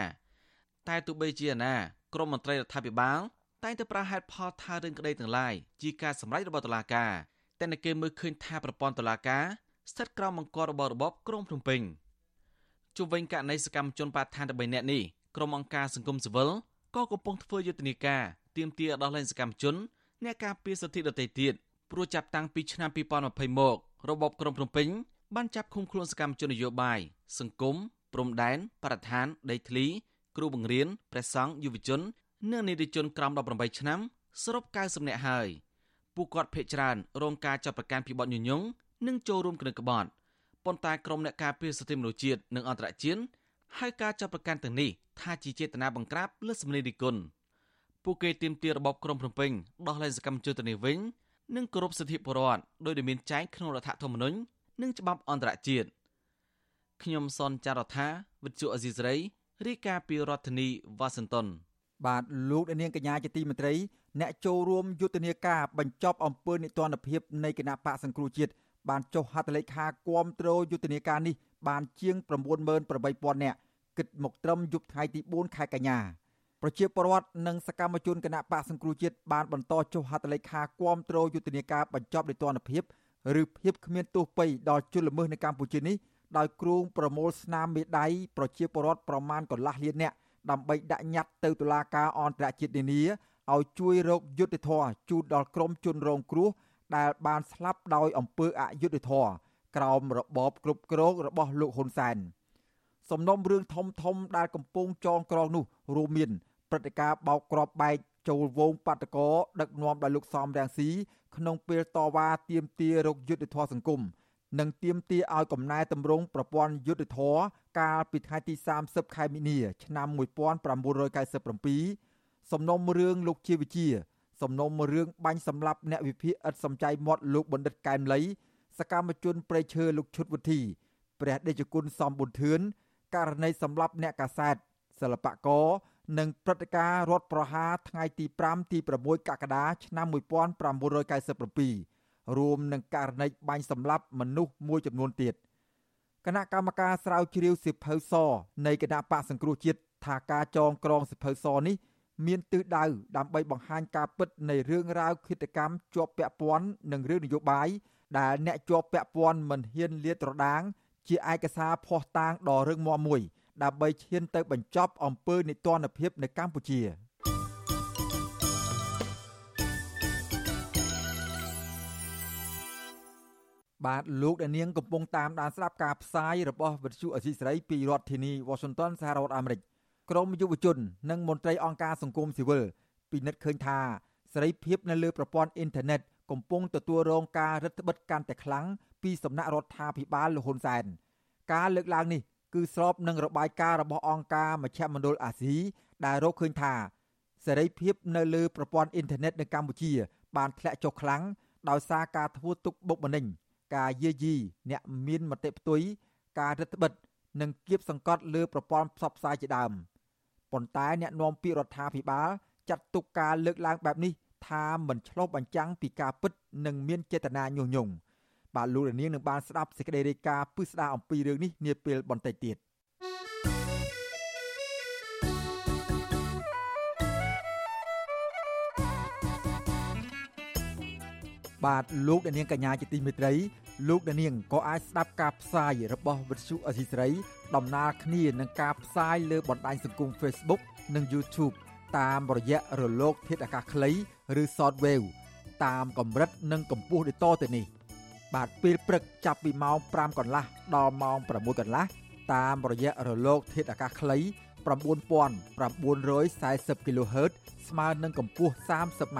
តែទោះបីជាណាក្រមមន្ត្រីរដ្ឋាភិបាលតែងតែប្រាហេតុផលថារឿងក្តីទាំងឡាយជាការសម្រេចរបស់តុលាការ តែនៅគេមើលឃើញថាប្រព័ន្ធតុលាការស្ថិតក្រោមបង្គាប់របស់របបក្រុងភ្នំពេញជុំវិញករណីសកម្មជនបាឋាន13នាក់នេះក្រុមអង្គការសង្គមស៊ីវិលក៏កំពុងធ្វើយុទ្ធនាការទាមទារដោះលែងសកម្មជនអ្នកការពារសិទ្ធិដទៃទៀតព្រោះចាប់តាំងពីឆ្នាំ2020មករបបក្រុងភ្នំពេញបានចាប់ឃុំខ្លួនសកម្មជននយោបាយសង្គមព្រំដែនបរិស្ថានដីធ្លីគ្រូបង្រៀនព្រះសង្ឃយុវជននិងនិតិជនក្រោម18ឆ្នាំសរុប90នាក់ហើយ។ ពួកគាត់ភ័យច្រើនរងការចាប់ប្រកាន់ពីបទញុយញងនិងចូលរួមក្រិនក្បត់ប៉ុន្តែក្រុមអ្នកការពារសិទ្ធិមនុស្សជាតិនិងអន្តរជាតិហៅការចាប់ប្រកាន់ទាំងនេះថាជាចេតនាបង្ក្រាបលើសម្លេងរិះគន់ពួកគេទាមទាររបបក្រុងភ្នំពេញដោះលែងសកម្មជនទៅនេះវិញនិងគោរពសិទ្ធិពលរដ្ឋដោយដែលមានចែងក្នុងរដ្ឋធម្មនុញ្ញនិងច្បាប់អន្តរជាតិខ្ញុំសនចាររថាវិទ្យុអេស៊ីសរ៉ៃរាយការណ៍ពីរដ្ឋធានីវ៉ាស៊ីនតោនបាទលោកនាងកញ្ញាជាទីមេត្រី អ្នកចូលរួមយុទ្ធនាការបញ្ចប់អំពើនិទានភាពនៃគណៈបកសង្គ្រោះជាតិបានចុះហត្ថលេខាគាំទ្រយុទ្ធនាការនេះបានជាង98000នាក់គិតមកត្រឹមយប់ថ្ងៃទី4ខែកញ្ញាប្រជាពលរដ្ឋនិងសកម្មជនគណៈបកសង្គ្រោះជាតិបានបន្តចុះហត្ថលេខាគាំទ្រយុទ្ធនាការបញ្ចប់និទានភាពឬភាពគ្មានទោសពៃដល់ជនល្មើសនៅកម្ពុជានេះដោយគ្រងប្រមូលស្នាមមេដៃប្រជាពលរដ្ឋប្រមាណកន្លះលាននាក់ដើម្បីដាក់ញត្តិទៅតុលាការអន្តរជាតិនានា ឲ្យជួយរកយុត្តិធម៌ជូនដល់ក្រុមជនរងគ្រោះដែលបានស្លាប់ដោយអំពើអយុត្តិធម៌ក្រោមរបបគ្រប់គ្រងរបស់លោកហ៊ុនសែនសំណុំរឿងធំធំដែលកំពុងចងក្រងនោះរួមមានព្រឹត្តិការណ៍បោកគ្រាប់បែកចូលវងបាតកោដឹកនាំដោយលោកសំរាំងស៊ីក្នុងពេលតវ៉ាទាមទាររកយុត្តិធម៌សង្គមនិងទាមទារឲ្យកំណែតម្រង់ប្រព័ន្ធយុត្តិធម៌កាលពីថ្ងៃទី30ខែមីនាឆ្នាំ1997 សំណុំរឿងលោកជាវិជា សំណុំរឿងបាញ់សម្លាប់អ្នកវិភាគឥតសំចៃមាត់លោកបណ្ឌិតកែមលី សកម្មជនប្រៃឈើលោកឈុតវុធីព្រះដេចគុណសំប៊ុនធឿនករណីសម្លាប់អ្នកកាសែតសិល្បករនិងព្រឹត្តិការណ៍រដ្ឋប្រហារថ្ងៃទី5ទី6កក្កដាឆ្នាំ1997រួមនឹងករណីបាញ់សម្លាប់មនុស្សមួយចំនួនទៀតគណៈកម្មការស្រាវជ្រាវសិភៅសនៃគណៈបកសង្គ្រោះជាតិថាការចងក្រងសិភៅសនេះ មានទិសដៅដើម្បីបង្ហាញការពិតនៃរឿងរ៉ាវឃាតកម្មជាប់ពាក់ព័ន្ធនឹងរឿងនយោបាយដែលអ្នកជាប់ពាក់ព័ន្ធមិនហ៊ានលាតត្រដាង ជាឯកសារភ័ស្តុតាងដ៏រឹងមាំមួយ ដើម្បីឈានទៅបញ្ចប់អំពើនិទានភាពនៅកម្ពុជាបាទលោកដានាងកំពុងតាមដានស្ដាប់ការផ្សាយរបស់វិទ្យុអសីសេរីពីរដ្ឋធានី Washington សហរដ្ឋអាមេរិក ក្រមយុវជន និងមន្ត្រីអង្គការសង្គមស៊ីវិលពិនិត្យឃើញថាសេរីភាពនៅលើប្រព័ន្ធអ៊ីនធឺណិតកំពុងទទួលរងការរឹតបន្តឹងកាន់តែខ្លាំងពីសំណាក់រដ្ឋាភិបាលលហ៊ុនសែនការលើកឡើងនេះគឺស្របនឹងរបាយការណ៍របស់អង្គការមជ្ឈមណ្ឌលអាស៊ីដែលរកឃើញថាសេរីភាពនៅលើប្រព័ន្ធអ៊ីនធឺណិតនៅកម្ពុជា បានធ្លាក់ចុះខ្លាំងដោយសារការធ្វើទុកបុកម្នេញការយាយីអ្នកមានមតិផ្ទុយការរឹតបន្តឹងនិងគៀបសង្កត់លើប្រព័ន្ធផ្សព្វផ្សាយជាដើម ប៉ុន្តែអ្នកនាំពាក្យរដ្ឋាភិបាលចាត់ទុកការលើកឡើងបែបនេះថាមិនឆ្លុះបញ្ចាំងពីការពិតនិងមានចេតនាញុះញង់បាទលោកលាននឹងបានស្ដាប់សេចក្តីរាយការណ៍ពិស្ដារអំពីរឿងនេះនាពេលបន្តិចទៀត បាទលោកដានាងកញ្ញាជាទីមេត្រីលោកដានាងក៏អាចស្ដាប់ការផ្សាយរបស់វិទ្យុអសីសេរីដំណើរគ្នានឹងការផ្សាយលើបណ្ដាញសង្គម Facebook និង YouTube តាមរយៈរលក ធាតុអាកាសខ្លីឬ Shortwave តាមកម្រិតនិងកម្ពស់ដូចតទៅនេះ បាទពេលព្រឹកចាប់ពីម៉ោង5កន្លះដល់ម៉ោង6កន្លះតាមរយៈរលក ធាតុអាកាសខ្លី9940 kHz ស្មើនឹងកម្ពស់ 30m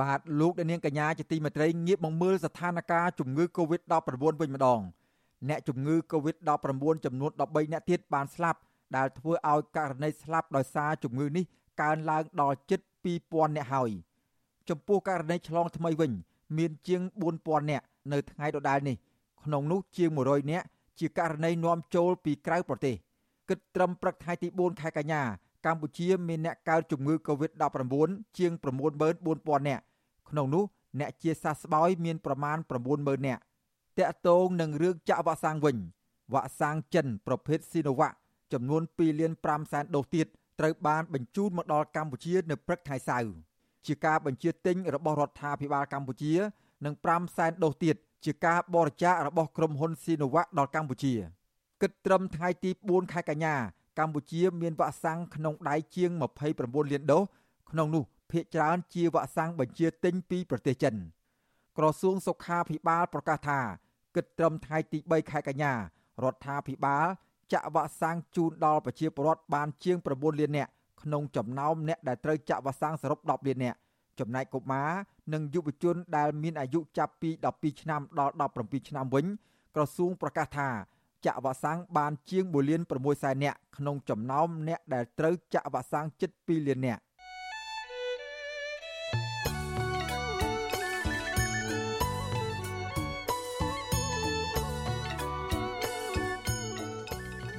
បាទលោកនាងកញ្ញាជាទីមេត្រីងាកមកមើលស្ថានភាពជំងឺ Covid-19 វិញម្ដងអ្នកជំងឺ Covid-19 ចំនួន13អ្នកទៀតបានស្លាប់ដែលធ្វើឲ្យករណីស្លាប់ដោយសារជំងឺនេះកើនឡើងដល់ជិត2000អ្នកហើយចំពោះករណីឆ្លងថ្មីវិញ មានជាង4000អ្នកនៅថ្ងៃដដែលនេះក្នុងនោះជាង100អ្នកជាករណីនាំចូលពីក្រៅប្រទេសគិតត្រឹមព្រឹកថ្ងៃទី4ខែកញ្ញា កម្ពុជាមានអ្នកកើតជំងឺ Covid-19 ជាង94000នាក់ក្នុងនោះអ្នកជាសះស្បើយមានប្រមាណ90000នាក់តាក់ទងនឹងរឿងចាក់វ៉ាក់សាំងវិញវ៉ាក់សាំងចិនប្រភេទ Sinovac ចំនួន2លាន5សែនដូសទៀតត្រូវបានបញ្ជូនមកដល់កម្ពុជានៅព្រឹកថ្ងៃសៅរ៍ជាការបញ្ជាទិញរបស់រដ្ឋាភិបាលកម្ពុជានិង5សែនដូសទៀតជាការបរិច្ចាគរបស់ក្រុមហ៊ុន Sinovac ដល់កម្ពុជាគិតត្រឹមថ្ងៃទី4ខែកញ្ញា កម្ពុជាមានវ៉ាក់សាំងក្នុងដៃជាង29លានដូសក្នុងនោះភាគច្រើនជាវ៉ាក់សាំងបញ្ជាទិញពីប្រទេសចិនក្រសួងសុខាភិបាលប្រកាសថាគិតត្រឹមថ្ងៃទី3ខែកញ្ញារដ្ឋាភិបាលចាក់វ៉ាក់សាំងជូនដល់ប្រជាពលរដ្ឋបានជាង9លាននាក់ក្នុងចំណោមអ្នកដែលត្រូវចាក់វ៉ាក់សាំងសរុប10លាននាក់ចំណែកកុមារនិងយុវជនដែលមានអាយុចាប់ពី12ឆ្នាំដល់17ឆ្នាំវិញក្រសួងប្រកាសថា ចាក់វ៉ាក់សាំងបានជាង1លាន6សែននាក់ក្នុងចំណោមអ្នកដែលត្រូវចាក់វ៉ាក់សាំងជិត2លាននាក់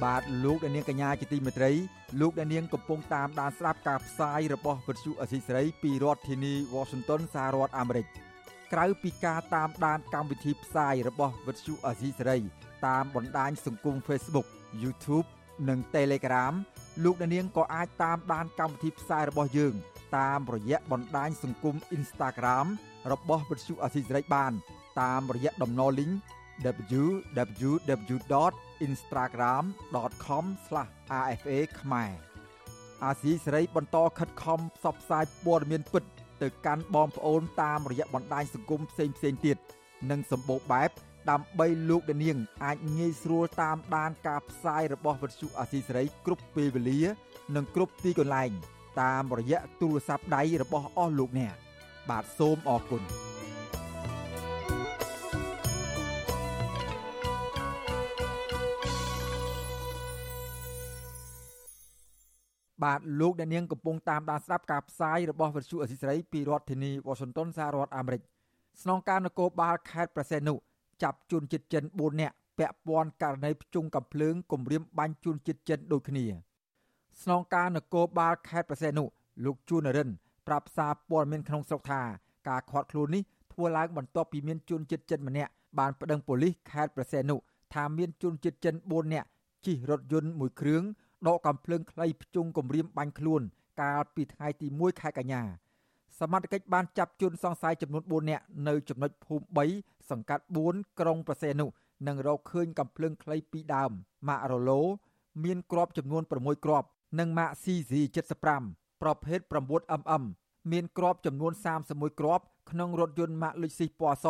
បាទលោកដានៀងកញ្ញាជាទីមេត្រីលោកដានៀងកំពុងតាមដានស្ដាប់ការផ្សាយរបស់វិទ្យុអសីសេរីពីរដ្ឋធានី Washington សហរដ្ឋអាមេរិកក្រៅពីការតាមដានកម្មវិធីផ្សាយរបស់វិទ្យុអសីសេរី តាមបណ្ដាញសង្គម Facebook YouTube និង Telegram លោកដានៀងក៏អាចតាមដានកម្មវិធីផ្សាយរបស់យើង តាមរយៈបណ្ដាញសង្គម Instagram របស់វិទ្យុអសីសេរីបាន តាមរយៈតំណ link www.instagram.com/rfa ខ្មែរអាស៊ីសេរីបន្តខិតខំផ្សព្វផ្សាយព័ត៌មានពិត ទៅកាន់បងប្អូនតាមរយៈបណ្ដាញសង្គមផ្សេងៗទៀតនិងសម្បូរបែប ដើម្បីលោកនាង អាចងាយស្រួលតាមដានការផ្សាយរបស់វិទ្យុអាស៊ីសេរីគ្រប់ពេលវេលា និងគ្រប់ទីកន្លែង តាមរយៈទូរស័ព្ទដៃរបស់អស់លោកអ្នកបាទសូមអរគុណបាទលោកអ្នកនាងកំពុងតាមដានស្ដាប់ការផ្សាយរបស់វិទ្យុអសីសេរីពីរដ្ឋធានី Washington សហរដ្ឋអាមេរិកស្នងការនគរបាលខេត្តប្រសេនុ ចាប់ជនជាតិចិន4នាក់ពាក់ព័ន្ធករណីភ្ជុងកំភ្លើងគំរាមបាញ់ជនជាតិចិនដូចគ្នា ស្នងការនគរបាលខេត្តប្រសេនុលោកជួននរិនប្រាប់សារព័ត៌មានក្នុងស្រុកថាការខាត់ខ្លួននេះធ្វើឡើងបន្ទាប់ពីមានជនជាតិចិនម្នាក់បានប្តឹងប៉ូលីសខេត្តប្រសេនុថាមានជនជាតិចិន4នាក់ជិះរថយន្តមួយគ្រឿងដកកំភ្លើងខ្លីភ្ជុងគំរាមបាញ់ខ្លួន កាលពីថ្ងៃទី1ខែកញ្ញា សមត្ថកិច្ចបានចាប់ជនសង្ស័យចំនួន4នាក់នៅចំណុចភូមិ3សង្កាត់4ក្រុងប្រសេនុនិងរកឃើញកំភ្លើងខ្លី2ដើមម៉ាករឡូមានគ្រាប់ចំនួន6គ្រាប់និងម៉ាក CZ75 ប្រភេទ 9mm មានគ្រាប់ចំនួន31គ្រាប់ក្នុងរថយន្តម៉ាកលុចស៊ីពណ៌ស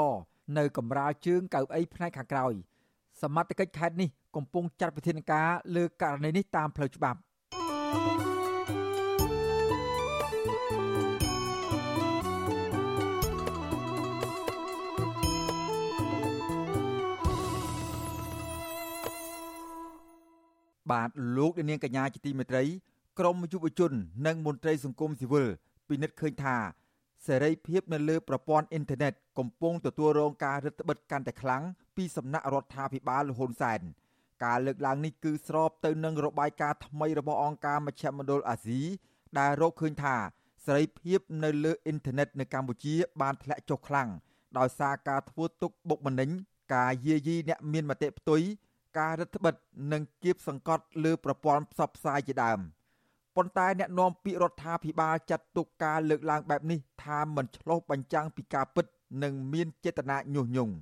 នៅកម្រាលជើងកៅអីផ្នែកខាងក្រោយសមត្ថកិច្ចខេត្តនេះកំពុងចាត់វិធានការលើករណីនេះតាមផ្លូវច្បាប់ បាទលោកនាងកញ្ញាជាទីមេត្រីក្រមយុវជន និងមន្ត្រីសង្គមស៊ីវិលពិនិត្យឃើញថាសេរីភាពនៅលើប្រព័ន្ធអ៊ីនធឺណិតកំពុងទទួលរងការរឹតបន្តឹងកាន់តែខ្លាំងពីសំណាក់រដ្ឋាភិបាលលហ៊ុនសែនការលើកឡើងនេះគឺស្របទៅនឹងរបាយការណ៍ថ្មីរបស់អង្គការមជ្ឈមណ្ឌលអាស៊ីដែលរកឃើញថាសេរីភាពនៅលើអ៊ីនធឺណិតនៅកម្ពុជាបានធ្លាក់ចុះខ្លាំងដោយសារការធ្វើទុកបុកម្នេញការយាយីអ្នកមានមតិផ្ទុយ ការរឹតបន្តឹងនិងគៀបសង្កត់លើប្រព័ន្ធផ្សព្វផ្សាយជាដើមប៉ុន្តែអ្នកនាំពាក្យរដ្ឋាភិបាលចាត់ទុកការលើកឡើងបែបនេះថាមិនឆ្លុះបញ្ចាំងពីការពិត និងមានចេតនាញុះញង់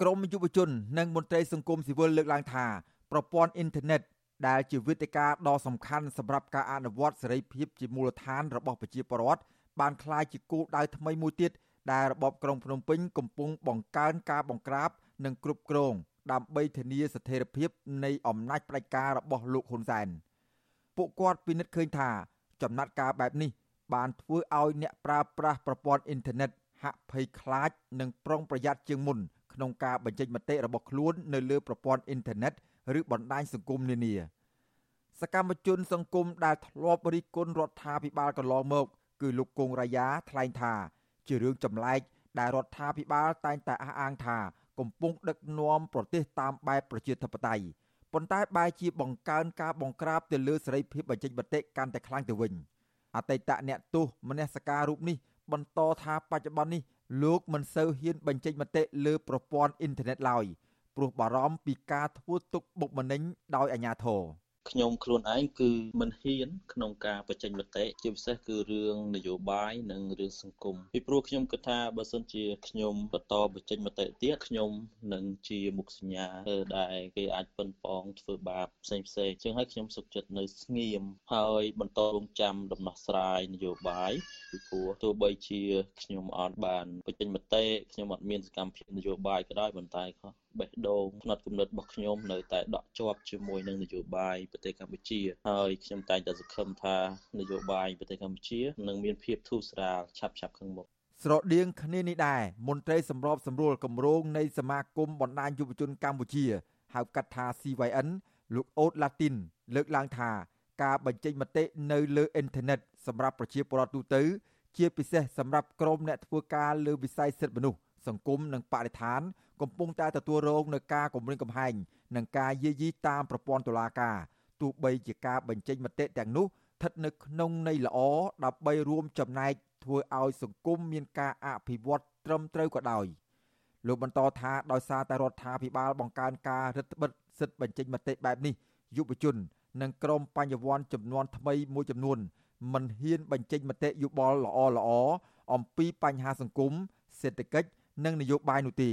ក្រមយុវជន និងមន្ត្រីសង្គមស៊ីវិលលើកឡើងថាប្រព័ន្ធអ៊ីនធឺណិតដែលជាវេទិកាដ៏សំខាន់សម្រាប់ការអនុវត្តសេរីភាពជាមូលដ្ឋានរបស់ប្រជាពលរដ្ឋបានក្លាយជាគោលដៅថ្មីមួយទៀតដែលរបបក្រុងភ្នំពេញកំពុងបង្កើនការបង្ក្រាបនិងគ្រប់គ្រង ដើម្បីធានាស្ថិរភាពនៃអំណាចផ្ដាច់ការរបស់លោកហ៊ុនសែនពួកគាត់ពិនិត្យឃើញថាចំណាត់ការបែបនេះ បានធ្វើឲ្យអ្នកប្រើប្រាស់ប្រព័ន្ធអ៊ីនធឺណិតហាក់ភ័យខ្លាចនិងប្រុងប្រយ័ត្នជាងមុនក្នុងការបញ្ចេញមតិរបស់ខ្លួននៅលើប្រព័ន្ធអ៊ីនធឺណិតឬបណ្ដាញសង្គមនានាសកម្មជនសង្គមដែលធ្លាប់រិះគន់រដ្ឋាភិបាលកន្លងមក គឺលោកគង់រាយាថ្លែងថា ជារឿងចម្លែកដែលរដ្ឋាភិបាលតែងតែអះអាងថា កំពុងដឹកនាំប្រទេសតាមបែបប្រជាធិបតេយ្យប៉ុន្តែបែរជាបង្កើនការបង្ក្រាបទៅលើសេរីភាពបញ្ចេញមតិកាន់តែខ្លាំងទៅវិញអតីតអ្នកទោសមនសិការរូបនេះបន្តថាបច្ចុប្បន្ននេះលោកមិនសូវហ៊ានបញ្ចេញមតិលើប្រព័ន្ធអ៊ីនធឺណិតឡើយព្រោះបារម្ភពីការធ្វើទុកបុកម្នេញដោយអាជ្ញាធរ។ ខ្ញុំខ្លួនឯងគឺមិនហ៊ាន ក្នុងការបញ្ចេញមតិជាពិសេសគឺរឿងនយោបាយនិងរឿងសង្គមពីព្រោះខ្ញុំគិតថាបើសិនជាខ្ញុំបន្តបញ្ចេញមតិទៀតខ្ញុំនឹងជាមុខសញ្ញាដែលគេអាចប៉ុនប៉ងធ្វើបាបផ្សេងផ្សេងជាងហើយខ្ញុំសុខចិត្តនៅស្ងៀមហើយបន្តរងចាំដំណោះស្រាយនយោបាយពីព្រោះទោះបីជាខ្ញុំអត់បានបញ្ចេញមតិខ្ញុំអត់មានសកម្មភាពនយោបាយក៏ដោយប៉ុន្តែក៏ បេះដូងផ្នែកគំនិតរបស់ខ្ញុំនៅតែដក់ជាប់ជាមួយនឹងនយោបាយប្រទេសកម្ពុជាហើយខ្ញុំតែងតែសង្ឃឹមថានយោបាយប្រទេសកម្ពុជានឹងមានភាពធូរស្រាលឆាប់ៗខាងមុខស្រដៀងគ្នានេះដែរមន្ត្រីសម្របសម្រួលគម្រោងនៃសមាគមបណ្ដាញយុវជនកម្ពុជាហៅកាត់ថា CYN លោកអូតឡាទីន លើកឡើងថាការបញ្ចេញមតិនៅលើអ៊ីនធឺណិតសម្រាប់ប្រជាពលរដ្ឋទូទៅ ជាពិសេសសម្រាប់ក្រុមអ្នកធ្វើការលើវិស័យសិទ្ធិមនុស្ស សង្គមនិងបរិស្ថាន កំពុងតែទទួលរងនឹងការគំរាមកំហែងនិងការយាយីតាមប្រព័ន្ធតុលាការទោះបីជាការបញ្ចេញមតិទាំងនោះស្ថិតនៅក្នុងន័យល្អដើម្បីរួមចំណែកធ្វើឲ្យសង្គមមានការអភិវឌ្ឍត្រឹមត្រូវក៏ដោយលោកបន្តថាដោយសារតែរដ្ឋាភិបាលបង្កើនការរឹតបន្តឹងសិទ្ធិបញ្ចេញមតិបែបនេះយុវជន និងក្រុមបញ្ញវន្តចំនួនថ្មីមួយចំនួនមិនហ៊ានបញ្ចេញមតិយោបល់ល្អៗអំពីបញ្ហាសង្គមសេដ្ឋកិច្ច និងនយោបាយនោះទេ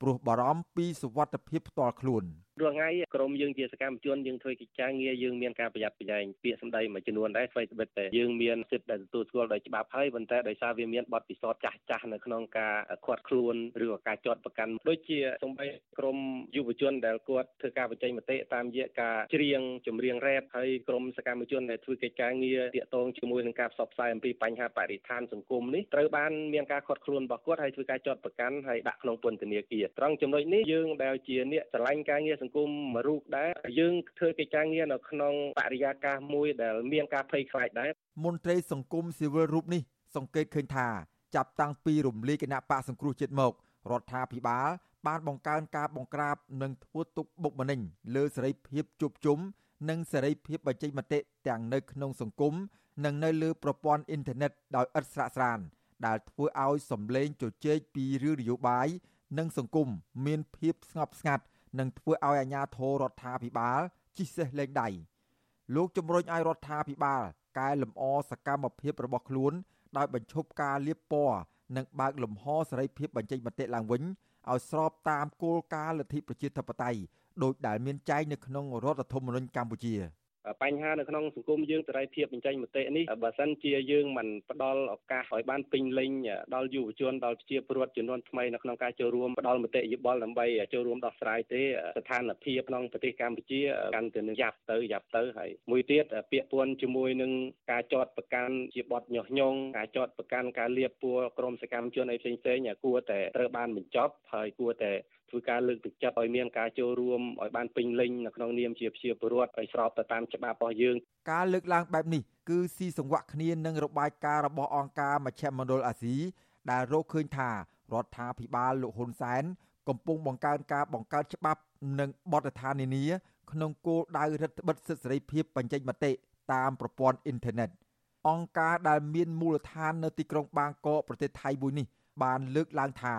ព្រោះបារម្ភពីសុវត្ថិភាពផ្ទាល់ខ្លួន។រាល់ថ្ងៃក្រមយើងជាសកម្មជនយើងធ្វើកិច្ចការងារយើងមានការប្រយ័ត្នប្រយែងពាក្យសម្ដីមួយចំនួនដែរស្វ័យស្បិតតែយើងមានសិទ្ធិដែលទទួលស្គាល់ដោយច្បាប់ហើយប៉ុន្តែដោយសារវាមានបទពិសោធន៍ចាស់ចាស់នៅក្នុងការខាត់ខ្លួនឬក៏ការចាត់ប្រកាន់ដូចជាសម្បីក្រមយុវជនដែលគាត់ធ្វើការបញ្ចេញមតិតាមរយៈការច្រៀងចម្រៀងរ៉េបហើយក្រមសកម្មជនដែលធ្វើកិច្ចការងារទាក់ទងជាមួយនឹងការផ្សព្វផ្សាយអំពីបញ្ហាបរិស្ថានសង្គមនេះត្រូវបានមានការខាត់ខ្លួនរបស់គាត់ហើយធ្វើការចាត់ប្រកាន់ហើយដាក់ក្នុងពន្ធនាគារត្រង់ចំណុចនេះយើងដែលជាអ្នកឆ្លាញ់ការងារសង្គមមួយរូបដែរយើងធ្វើកិច្ចការងារនៅក្នុងបរិយាកាសមួយដែលមានការភ័យខ្លាចដែរមន្ត្រីសង្គមស៊ីវិលរូបនេះសង្កេតឃើញថាចាប់តាំងពីរំលាយគណៈបកសង្គ្រោះជាតិមករដ្ឋាភិបាលបានបង្កើនការបង្ក្រាបនិងធ្វើទុកបុកម្នេញលើសេរីភាពជួបជុំនិងសេរីភាពបញ្ចេញមតិទាំងនៅក្នុងសង្គមនិងនៅលើប្រព័ន្ធអ៊ីនធឺណិតដោយឥតស្រាកស្រានដែលធ្វើឲ្យសម្លេងជជែកពីរឿងនយោបាយនិងសង្គមមានភាពស្ងប់ស្ងាត់ និងធ្វើឲ្យអាជ្ញាធររដ្ឋាភិបាលជិះសេះលែងដៃលោកជំរុញឲ្យរដ្ឋាភិបាលកែលម្អសកម្មភាពរបស់ខ្លួនដោយបញ្ឈប់ការលាបពណ៌និងបើកលំហសេរីភាពបញ្ចេញមតិឡើងវិញឲ្យស្របតាមគោលការណ៍លទ្ធិប្រជាធិបតេយ្យដោយដែលមានចែងនៅក្នុងរដ្ឋធម្មនុញ្ញកម្ពុជា។ បញ្ហានៅក្នុងសង្គមយើងសេរីភាពបញ្ចេញមតិនេះបើសិនជាយើងមិនផ្ដល់ឱកាសឲ្យបានពេញលេញដល់យុវជនដល់ប្រជាពលរដ្ឋចំនួនថ្មីនៅក្នុងការចូលរួមផ្ដល់មតិយោបល់ដើម្បីចូលរួមដោះស្រាយទេស្ថានភាពក្នុងប្រទេសកម្ពុជាកាន់តែនឹងយ៉ាប់ទៅយ៉ាប់ទៅហើយមួយទៀតពាក្យពួនជាមួយនឹងការចោតប្រកាន់ជាបទញុះញង់ការចោតប្រកាន់ការលៀបពួរក្រមសកម្មជនអីផ្សេងផ្សេងគួរតែត្រូវបានបញ្ចប់ហើយគួរតែ ធ្វើការលើកទឹកចិត្តឲ្យមានការចូលរួមឲ្យបានពេញលេញនៅក្នុងនាមជាប្រជាពលរដ្ឋឲ្យស្របទៅតាមច្បាប់របស់យើងការលើកឡើងបែបនេះគឺស៊ីសង្វាក់គ្នានឹងរបាយការណ៍របស់អង្គការមជ្ឈមណ្ឌលអាស៊ីដែលរកឃើញថារដ្ឋាភិបាលលោកហ៊ុនសែនកំពុងបង្កើនការបង្កើតច្បាប់និងបទដ្ឋាននានាក្នុងគោលដៅរដ្ឋបិទសិទ្ធិសេរីភាពបញ្ចេញមតិតាមប្រព័ន្ធអ៊ីនធឺណិតអង្គការដែលមានមូលដ្ឋាននៅទីក្រុងបាងកកប្រទេសថៃមួយនេះបានលើកឡើងថា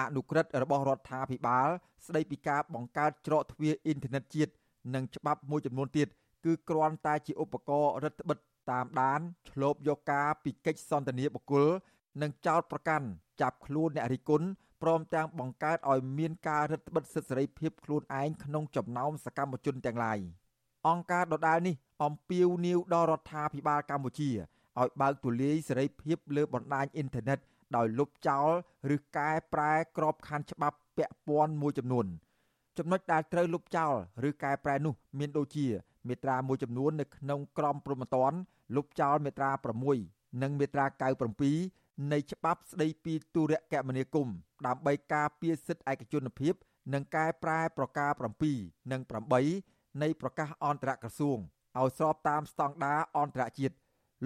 អនុក្រឹត្យរបស់រដ្ឋាភិបាល ស្ដីពីការបង្កើតច្រកទ្វារអ៊ីនធឺណិតជាតិនិងច្បាប់មួយចំនួនទៀតគឺគ្រាន់តែជាឧបករណ៍រដ្ឋបិទតាមដានឆ្លូបយកការពីកិច្ចសន្ទនាបុគ្គលនិងចោតប្រកាន់ចាប់ខ្លួនអ្នករិះគន់ព្រមទាំងបង្កើតឲ្យមានការរឹតបន្តឹងសិទ្ធិសេរីភាពខ្លួនឯងក្នុងចំណោមសកម្មជនទាំងឡាយអង្គការដដាលនេះអំពាវនាវដល់រដ្ឋាភិបាលកម្ពុជាឲ្យបើកទូលាយសេរីភាពលើបណ្ដាញអ៊ីនធឺណិត ដោយលុបចោលឬកែប្រែក្របខ័ណ្ឌច្បាប់ពាក់ព័ន្ធមួយចំនួនចំណុចដែលត្រូវលុបចោលឬកែប្រែនោះមានដូចជាមាត្រាមួយចំនួននៅក្នុងក្រមព្រហ្មទណ្ឌលុបចោលមាត្រា6និងមាត្រា97នៃច្បាប់ស្តីពីទូរគមនាគមន៍ដើម្បីការពារសិទ្ធិឯកជនភាពនិងកែប្រែប្រការ7និង8នៃប្រកាសអន្តរក្រសួងឲ្យស្របតាមស្តង់ដារអន្តរជាតិ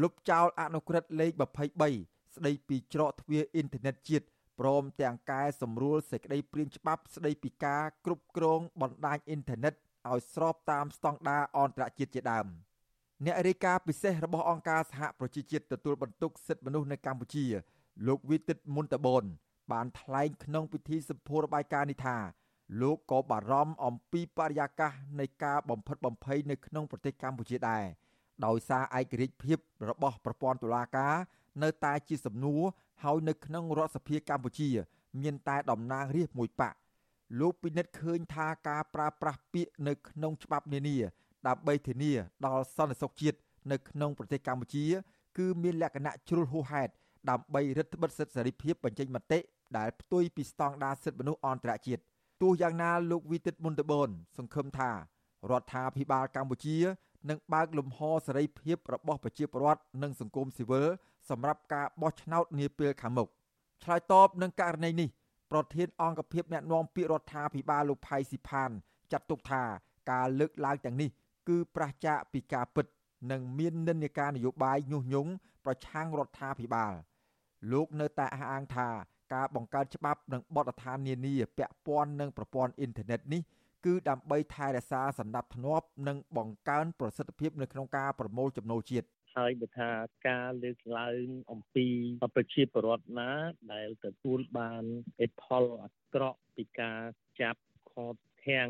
លុបចោលអនុក្រឹត្យលេខ23 ស្ដីពីច្រកទ្វារអ៊ីនធឺណិតជាតិព្រមទាំងកែសម្រួលសេចក្តីព្រាងច្បាប់ស្ដីពីការគ្រប់គ្រងបណ្ដាញអ៊ីនធឺណិតឲ្យស្របតាមស្តង់ដារអន្តរជាតិជាដើមអ្នករាយការណ៍ពិសេសរបស់អង្គការសហប្រជាជាតិទទួលបន្ទុកសិទ្ធិមនុស្សនៅកម្ពុជា លោកវិទិតមុនតបនបានថ្លែងក្នុងពិធីសម្ពោធរបាយការណ៍នេះថាលោកក៏បារម្ភអំពីបរិយាកាសនៃការបំផិតបំភ័យនៅក្នុងប្រទេសកម្ពុជាដែរដោយសារឯករាជ្យភាពរបស់ប្រព័ន្ធតុលាការ នៅតែជាសំណួរហើយនៅក្នុងរដ្ឋសភាកម្ពុជា មានតែតំណាងរាស្ត្រមួយបកលោកពិនិត្យឃើញថាការប្រើប្រាស់ពាក្យនៅក្នុងច្បាប់នានាដើម្បីធានាដល់សន្តិសុខជាតិនៅក្នុងប្រទេសកម្ពុជា គឺមានលក្ខណៈជ្រុលហួសហេតុដើម្បីរដ្ឋបិទសិទ្ធិសេរីភាពបញ្ចេញមតិដែលផ្ទុយពីស្តង់ដារសិទ្ធិមនុស្សអន្តរជាតិទោះយ៉ាងណាលោកវិទិតមុនតបនសង្ឃឹមថារដ្ឋាភិបាលកម្ពុជានឹងបើកលំហសេរីភាពរបស់ប្រជាពលរដ្ឋនិងសង្គមស៊ីវិល សម្រាប់ការបោះឆ្នោតនាពេលខាងមុខឆ្លើយតបនឹងករណីនេះប្រធានអង្គភិបអ្នកណែនាំពាក្យរដ្ឋាភិបាលលោកផៃស៊ីផានចាត់ទុកថាការលើកឡើងទាំងនេះគឺប្រឆាចពីការពិត និងមាននិន្នាការនយោបាយញុះញង់ប្រឆាំងរដ្ឋាភិបាលលោកនៅតែអះអាងថាការបង្កើតច្បាប់និងបទដ្ឋាននានាពាក់ព័ន្ធនឹងប្រព័ន្ធអ៊ីនធឺណិតនេះគឺដើម្បីថែរក្សាសន្តិភាពនិងបង្កើនប្រសិទ្ធភាពនៅក្នុងការប្រមូលចំណូលជាតិ ហើយបើថាការលើកឡើងអំពីប្រជាពលរដ្ឋណាដែលទទួលបានអេផលអាក្រក់ពីការចាប់ខកធាំង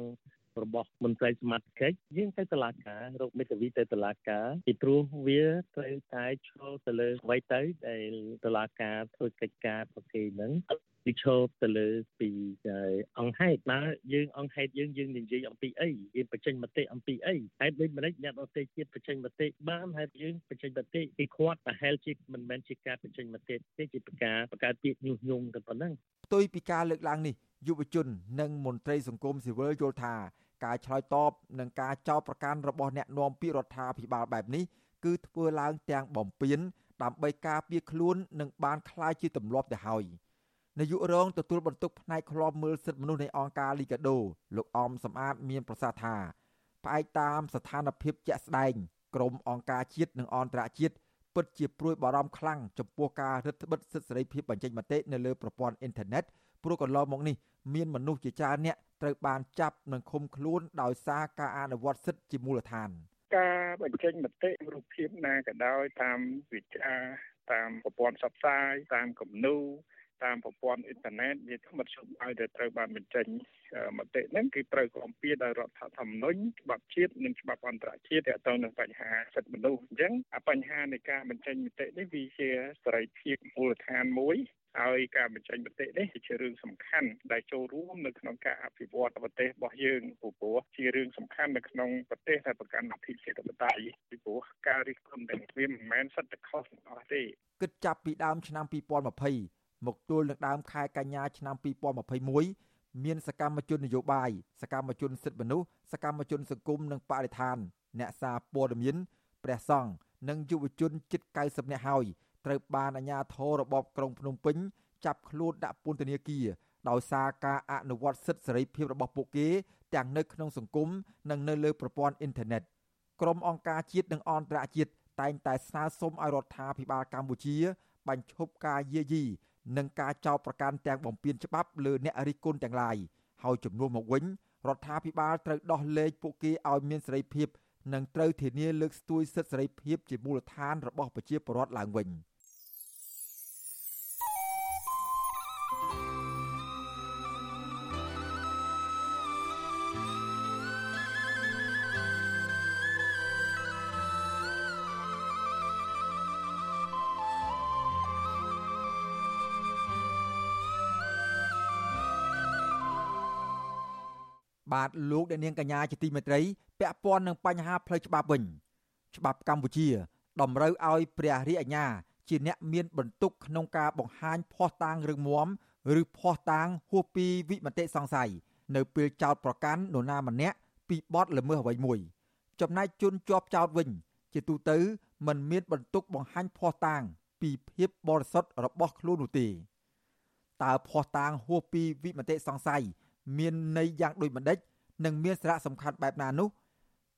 របស់មន្ត្រីសមាជិកយើងទៅតុលាការរកមេធាវីទៅតុលាការពីព្រោះវាត្រូវតែឈលទៅលើអ្វីទៅដែលតុលាការធ្វើកិច្ចការប្រគេហ្នឹង ពីឈប់ទៅលើពីអង្គហេតុណាយើងអង្គហេតុយើងយើងនិយាយអំពីអីយើងបញ្ចេញមតិអំពីអីហេតុដូចម្ដេចអ្នកដទៃទៀតបញ្ចេញមតិបានហេតុយើងបញ្ចេញមតិពីគាត់ប្រហែលជាមិនមែនជាការបញ្ចេញមតិទេជាការបង្កើតពាក្យញុះញង់តែប៉ុណ្ណឹងផ្ទុយពីការលើកឡើងនេះយុវជននិងមន្ត្រីសង្គមស៊ីវិលយល់ថាការឆ្លើយតបនឹងការចោទប្រកាន់របស់អ្នកនាំពាក្យរដ្ឋាភិបាលបែបនេះគឺធ្វើឡើងទាំងបំពេញដើម្បីការពារខ្លួននិងបានคล้ายជាទម្លាប់ទៅហើយ នាយករងទទួលបន្ទុកផ្នែកឃ្លាំមើលសិទ្ធិមនុស្សនៃអង្គការលីកាដូលោកអមសំអាតមានប្រសាសន៍ថាផ្អែកតាមស្ថានភាពជាក់ស្ដែងក្រមអង្គការជាតិនិងអន្តរជាតិពិតជាព្រួយបារម្ភខ្លាំងចំពោះការរឹតបន្តឹងសិទ្ធិសេរីភាពបញ្ចេញមតិនៅលើប្រព័ន្ធអ៊ីនធឺណិតព្រោះកន្លងមកនេះមានមនុស្សជាច្រើនអ្នកត្រូវបានចាប់និងឃុំខ្លួនដោយសារការអនុវត្តសិទ្ធិជាមូលដ្ឋានការបញ្ចេញមតិរូបភាពណាក៏ដោយតាមវិទ្យាតាមប្រព័ន្ធផ្សព្វផ្សាយតាមគំនូ តាមប្រព័ន្ធអ៊ីនធឺណិតវាធម្មតាឲ្យតែត្រូវបានបញ្ចេញមតិហ្នឹងគឺត្រូវគាំពៀដោយរដ្ឋធម្មនុញ្ញច្បាប់ជាតិនិងច្បាប់អន្តរជាតិទាក់ទងនឹងបញ្ហាសិទ្ធិមនុស្សអញ្ចឹងបញ្ហានៃការបញ្ចេញមតិនេះវាជាសេរីភាពមូលដ្ឋានមួយហើយការបញ្ចេញមតិនេះជារឿងសំខាន់ដែលចូលរួមនៅក្នុងការអភិវឌ្ឍប្រទេសរបស់យើងព្រោះជារឿងសំខាន់នៅក្នុងប្រទេសដែលប្រកាន់លទ្ធិជាតិបតៃពីព្រោះការរិះគន់ទាំងវាមិនមែនសិតតែខុសទាំងអស់ទេគិតចាប់ពីដើមឆ្នាំ2020 មកទល់នឹងដើមខែកញ្ញាឆ្នាំ2021មានសកម្មជននយោបាយសកម្មជនសិទ្ធិមនុស្សសកម្មជនសង្គមនិងបរិស្ថាន អ្នកសារព័ត៌មានព្រះសង្ឃនិងយុវជនជិត90នាក់ហើយត្រូវបានអាជ្ញាធររបបក្រុងភ្នំពេញចាប់ខ្លួនដាក់ពន្ធនាគារដោយសារការអនុវត្តសិទ្ធិសេរីភាពរបស់ពួកគេ ទាំងនៅក្នុងសង្គមនិងនៅលើប្រព័ន្ធអ៊ីនធឺណិតក្រុមអង្គការជាតិនិងអន្តរជាតិតែងតែស្នើសុំឲ្យរដ្ឋាភិបាលកម្ពុជាបញ្ឈប់ការយាយី និងការចោទប្រកាន់ទាំងបំពានច្បាប់លើអ្នករិះគន់ទាំងឡាយហើយជំនួសមកវិញរដ្ឋាភិបាលត្រូវដោះលែងពួកគេឲ្យមានសេរីភាព និងត្រូវធានាលើកស្ទួយសិទ្ធិសេរីភាពជាមូលដ្ឋានរបស់ប្រជាពលរដ្ឋឡើងវិញ។ បាទលោកអ្នកនាងកញ្ញាជាទីមេត្រីពាក់ព័ន្ធនឹងបញ្ហាផ្លូវច្បាប់វិញច្បាប់កម្ពុជា តម្រូវឲ្យព្រះរាជអាជ្ញាជាអ្នកមានបន្ទុកក្នុងការបង្ហាញភ័ស្តុតាងរឹងមាំឬភ័ស្តុតាងហួសពីវិមតិសង្ស័យនៅពេលចោតប្រកាន់នរណាម្នាក់ពីបទល្មើសអ្វីមួយ ចំណែកជនជាប់ចោតវិញ ជាទូទៅមិនមានបន្ទុកបង្ហាញភ័ស្តុតាង ពីភាពបរិសុទ្ធរបស់ខ្លួននោះទេតើភ័ស្តុតាងហួសពីវិមតិសង្ស័យ មានន័យយ៉ាងដូចម្ដេចនិងមានសារៈសំខាន់បែបណានោះ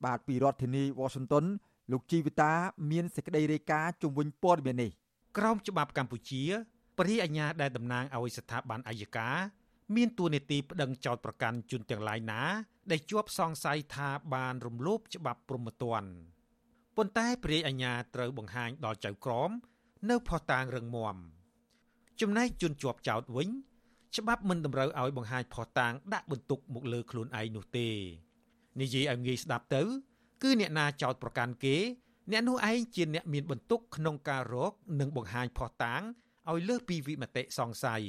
បាទពីរដ្ឋធានី Washington លោកជីវិតាមានសេចក្តីរាយការណ៍ជំវិញព័ត៌មាននេះក្រមច្បាប់កម្ពុជាព្រះអាជ្ញាដែលតំណាងឲ្យស្ថាប័នអัยការមានទួនាទីប្តឹងចោតប្រកាន់ជនទាំងឡាយណា ដែលជាប់សង្ស័យថាបានរំលោភច្បាប់ព្រហ្មទណ្ឌប៉ុន្តែព្រះអាជ្ញាត្រូវបង្ហាញដល់ចៅក្រមនៅផុសតាងរឹងមាំចំណែកជនជាប់ចោតវិញ ច្បាប់មិនតម្រូវឲ្យបង្ហាញផុសតាងដាក់បន្ទុកមកលើខ្លួនឯងនោះទេនិយាយឲ្យងាយស្ដាប់ទៅ គឺអ្នកណាចោតប្រកាន់គេ អ្នកនោះឯងជាអ្នកមានបន្ទុកក្នុងការរក និងបង្ហាញផុសតាងឲ្យលើសពីវិមតិសង្ស័យ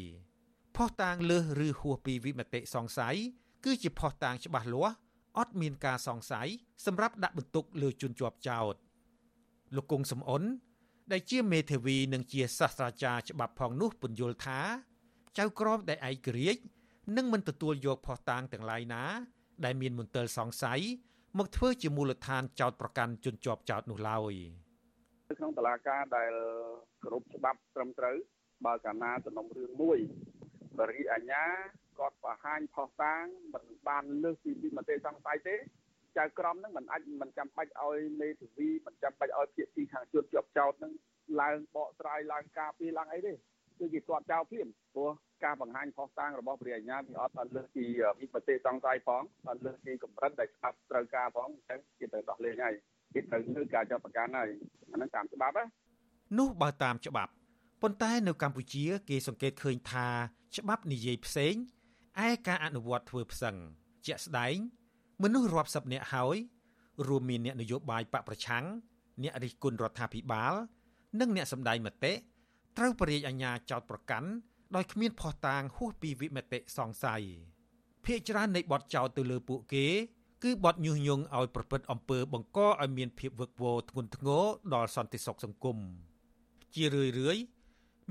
ផុសតាងលើសឬហួសពីវិមតិសង្ស័យគឺជាផុសតាងច្បាស់លាស់អត់មានការសង្ស័យសម្រាប់ដាក់បន្ទុកលើជនជាប់ចោតលោកគង់សំអនដែលជាមេធាវីនិងជាសាស្ត្រាចារ្យច្បាប់ផងនោះពន្យល់ថា ចៅក្រមដែលឯករាជ្យនឹងមិនទទួលយកផុសតាងទាំងឡាយណា ដែលមានមន្ទិលសង្ស័យមកធ្វើជាមូលដ្ឋានចោតប្រកាន់ជនជាប់ចោតនោះឡើយក្នុងតឡាការដែលគ្រប់ច្បាប់ត្រឹមត្រូវបើកាលណាសំណុំរឿងមួយបរិយាអាញាគាត់បង្ហាញផុសតាងមិនបានលើសពីវិមតិសង្ស័យទេចៅក្រមនឹងមិនអាចមិនចាំបាច់ឲ្យមេធាវីមិនចាំបាច់ឲ្យភាគីខាងជនជាប់ចោតនឹងឡើងបកស្រាយឡើងការពារឡើងអីទេ គឺជាគាត់ចោលភ្លាមព្រោះការបង្ហាញផុសតាងរបស់ព្រះអាជ្ញាវាអត់អត់លើសពីវិបត្តិសង្ស័យផងអត់លើសពីកម្រិតដែលច្បាប់ត្រូវការផងអញ្ចឹងគេត្រូវដោះលែងហើយគេត្រូវធ្វើការចាប់ប្រកាន់ហើយអាហ្នឹងតាមច្បាប់ណានោះបើតាមច្បាប់ប៉ុន្តែនៅកម្ពុជា គេសង្កេតឃើញថា ច្បាប់និយាយផ្សេងឯការអនុវត្តធ្វើផ្សឹងជាក់ស្ដែង មនុស្សរាប់សិបនាក់ហើយរួមមានអ្នកនយោបាយបកប្រឆាំងអ្នករិះគន់រដ្ឋាភិបាល និងអ្នកសម្ដែងមតិ ត្រូវបរិយាអាញាចោតប្រកាន់ដោយគ្មានភស្តុតាងហួសពីវិមតិសង្ស័យភាគច្រើននៃបទចោទទៅលើពួកគេ គឺបទញុះញង់ឲ្យប្រព្រឹត្តអំពើបង្កឲ្យមានភាពវឹកវរធ្ងន់ធ្ងរដល់សន្តិសុខសង្គមជារឿយរឿយ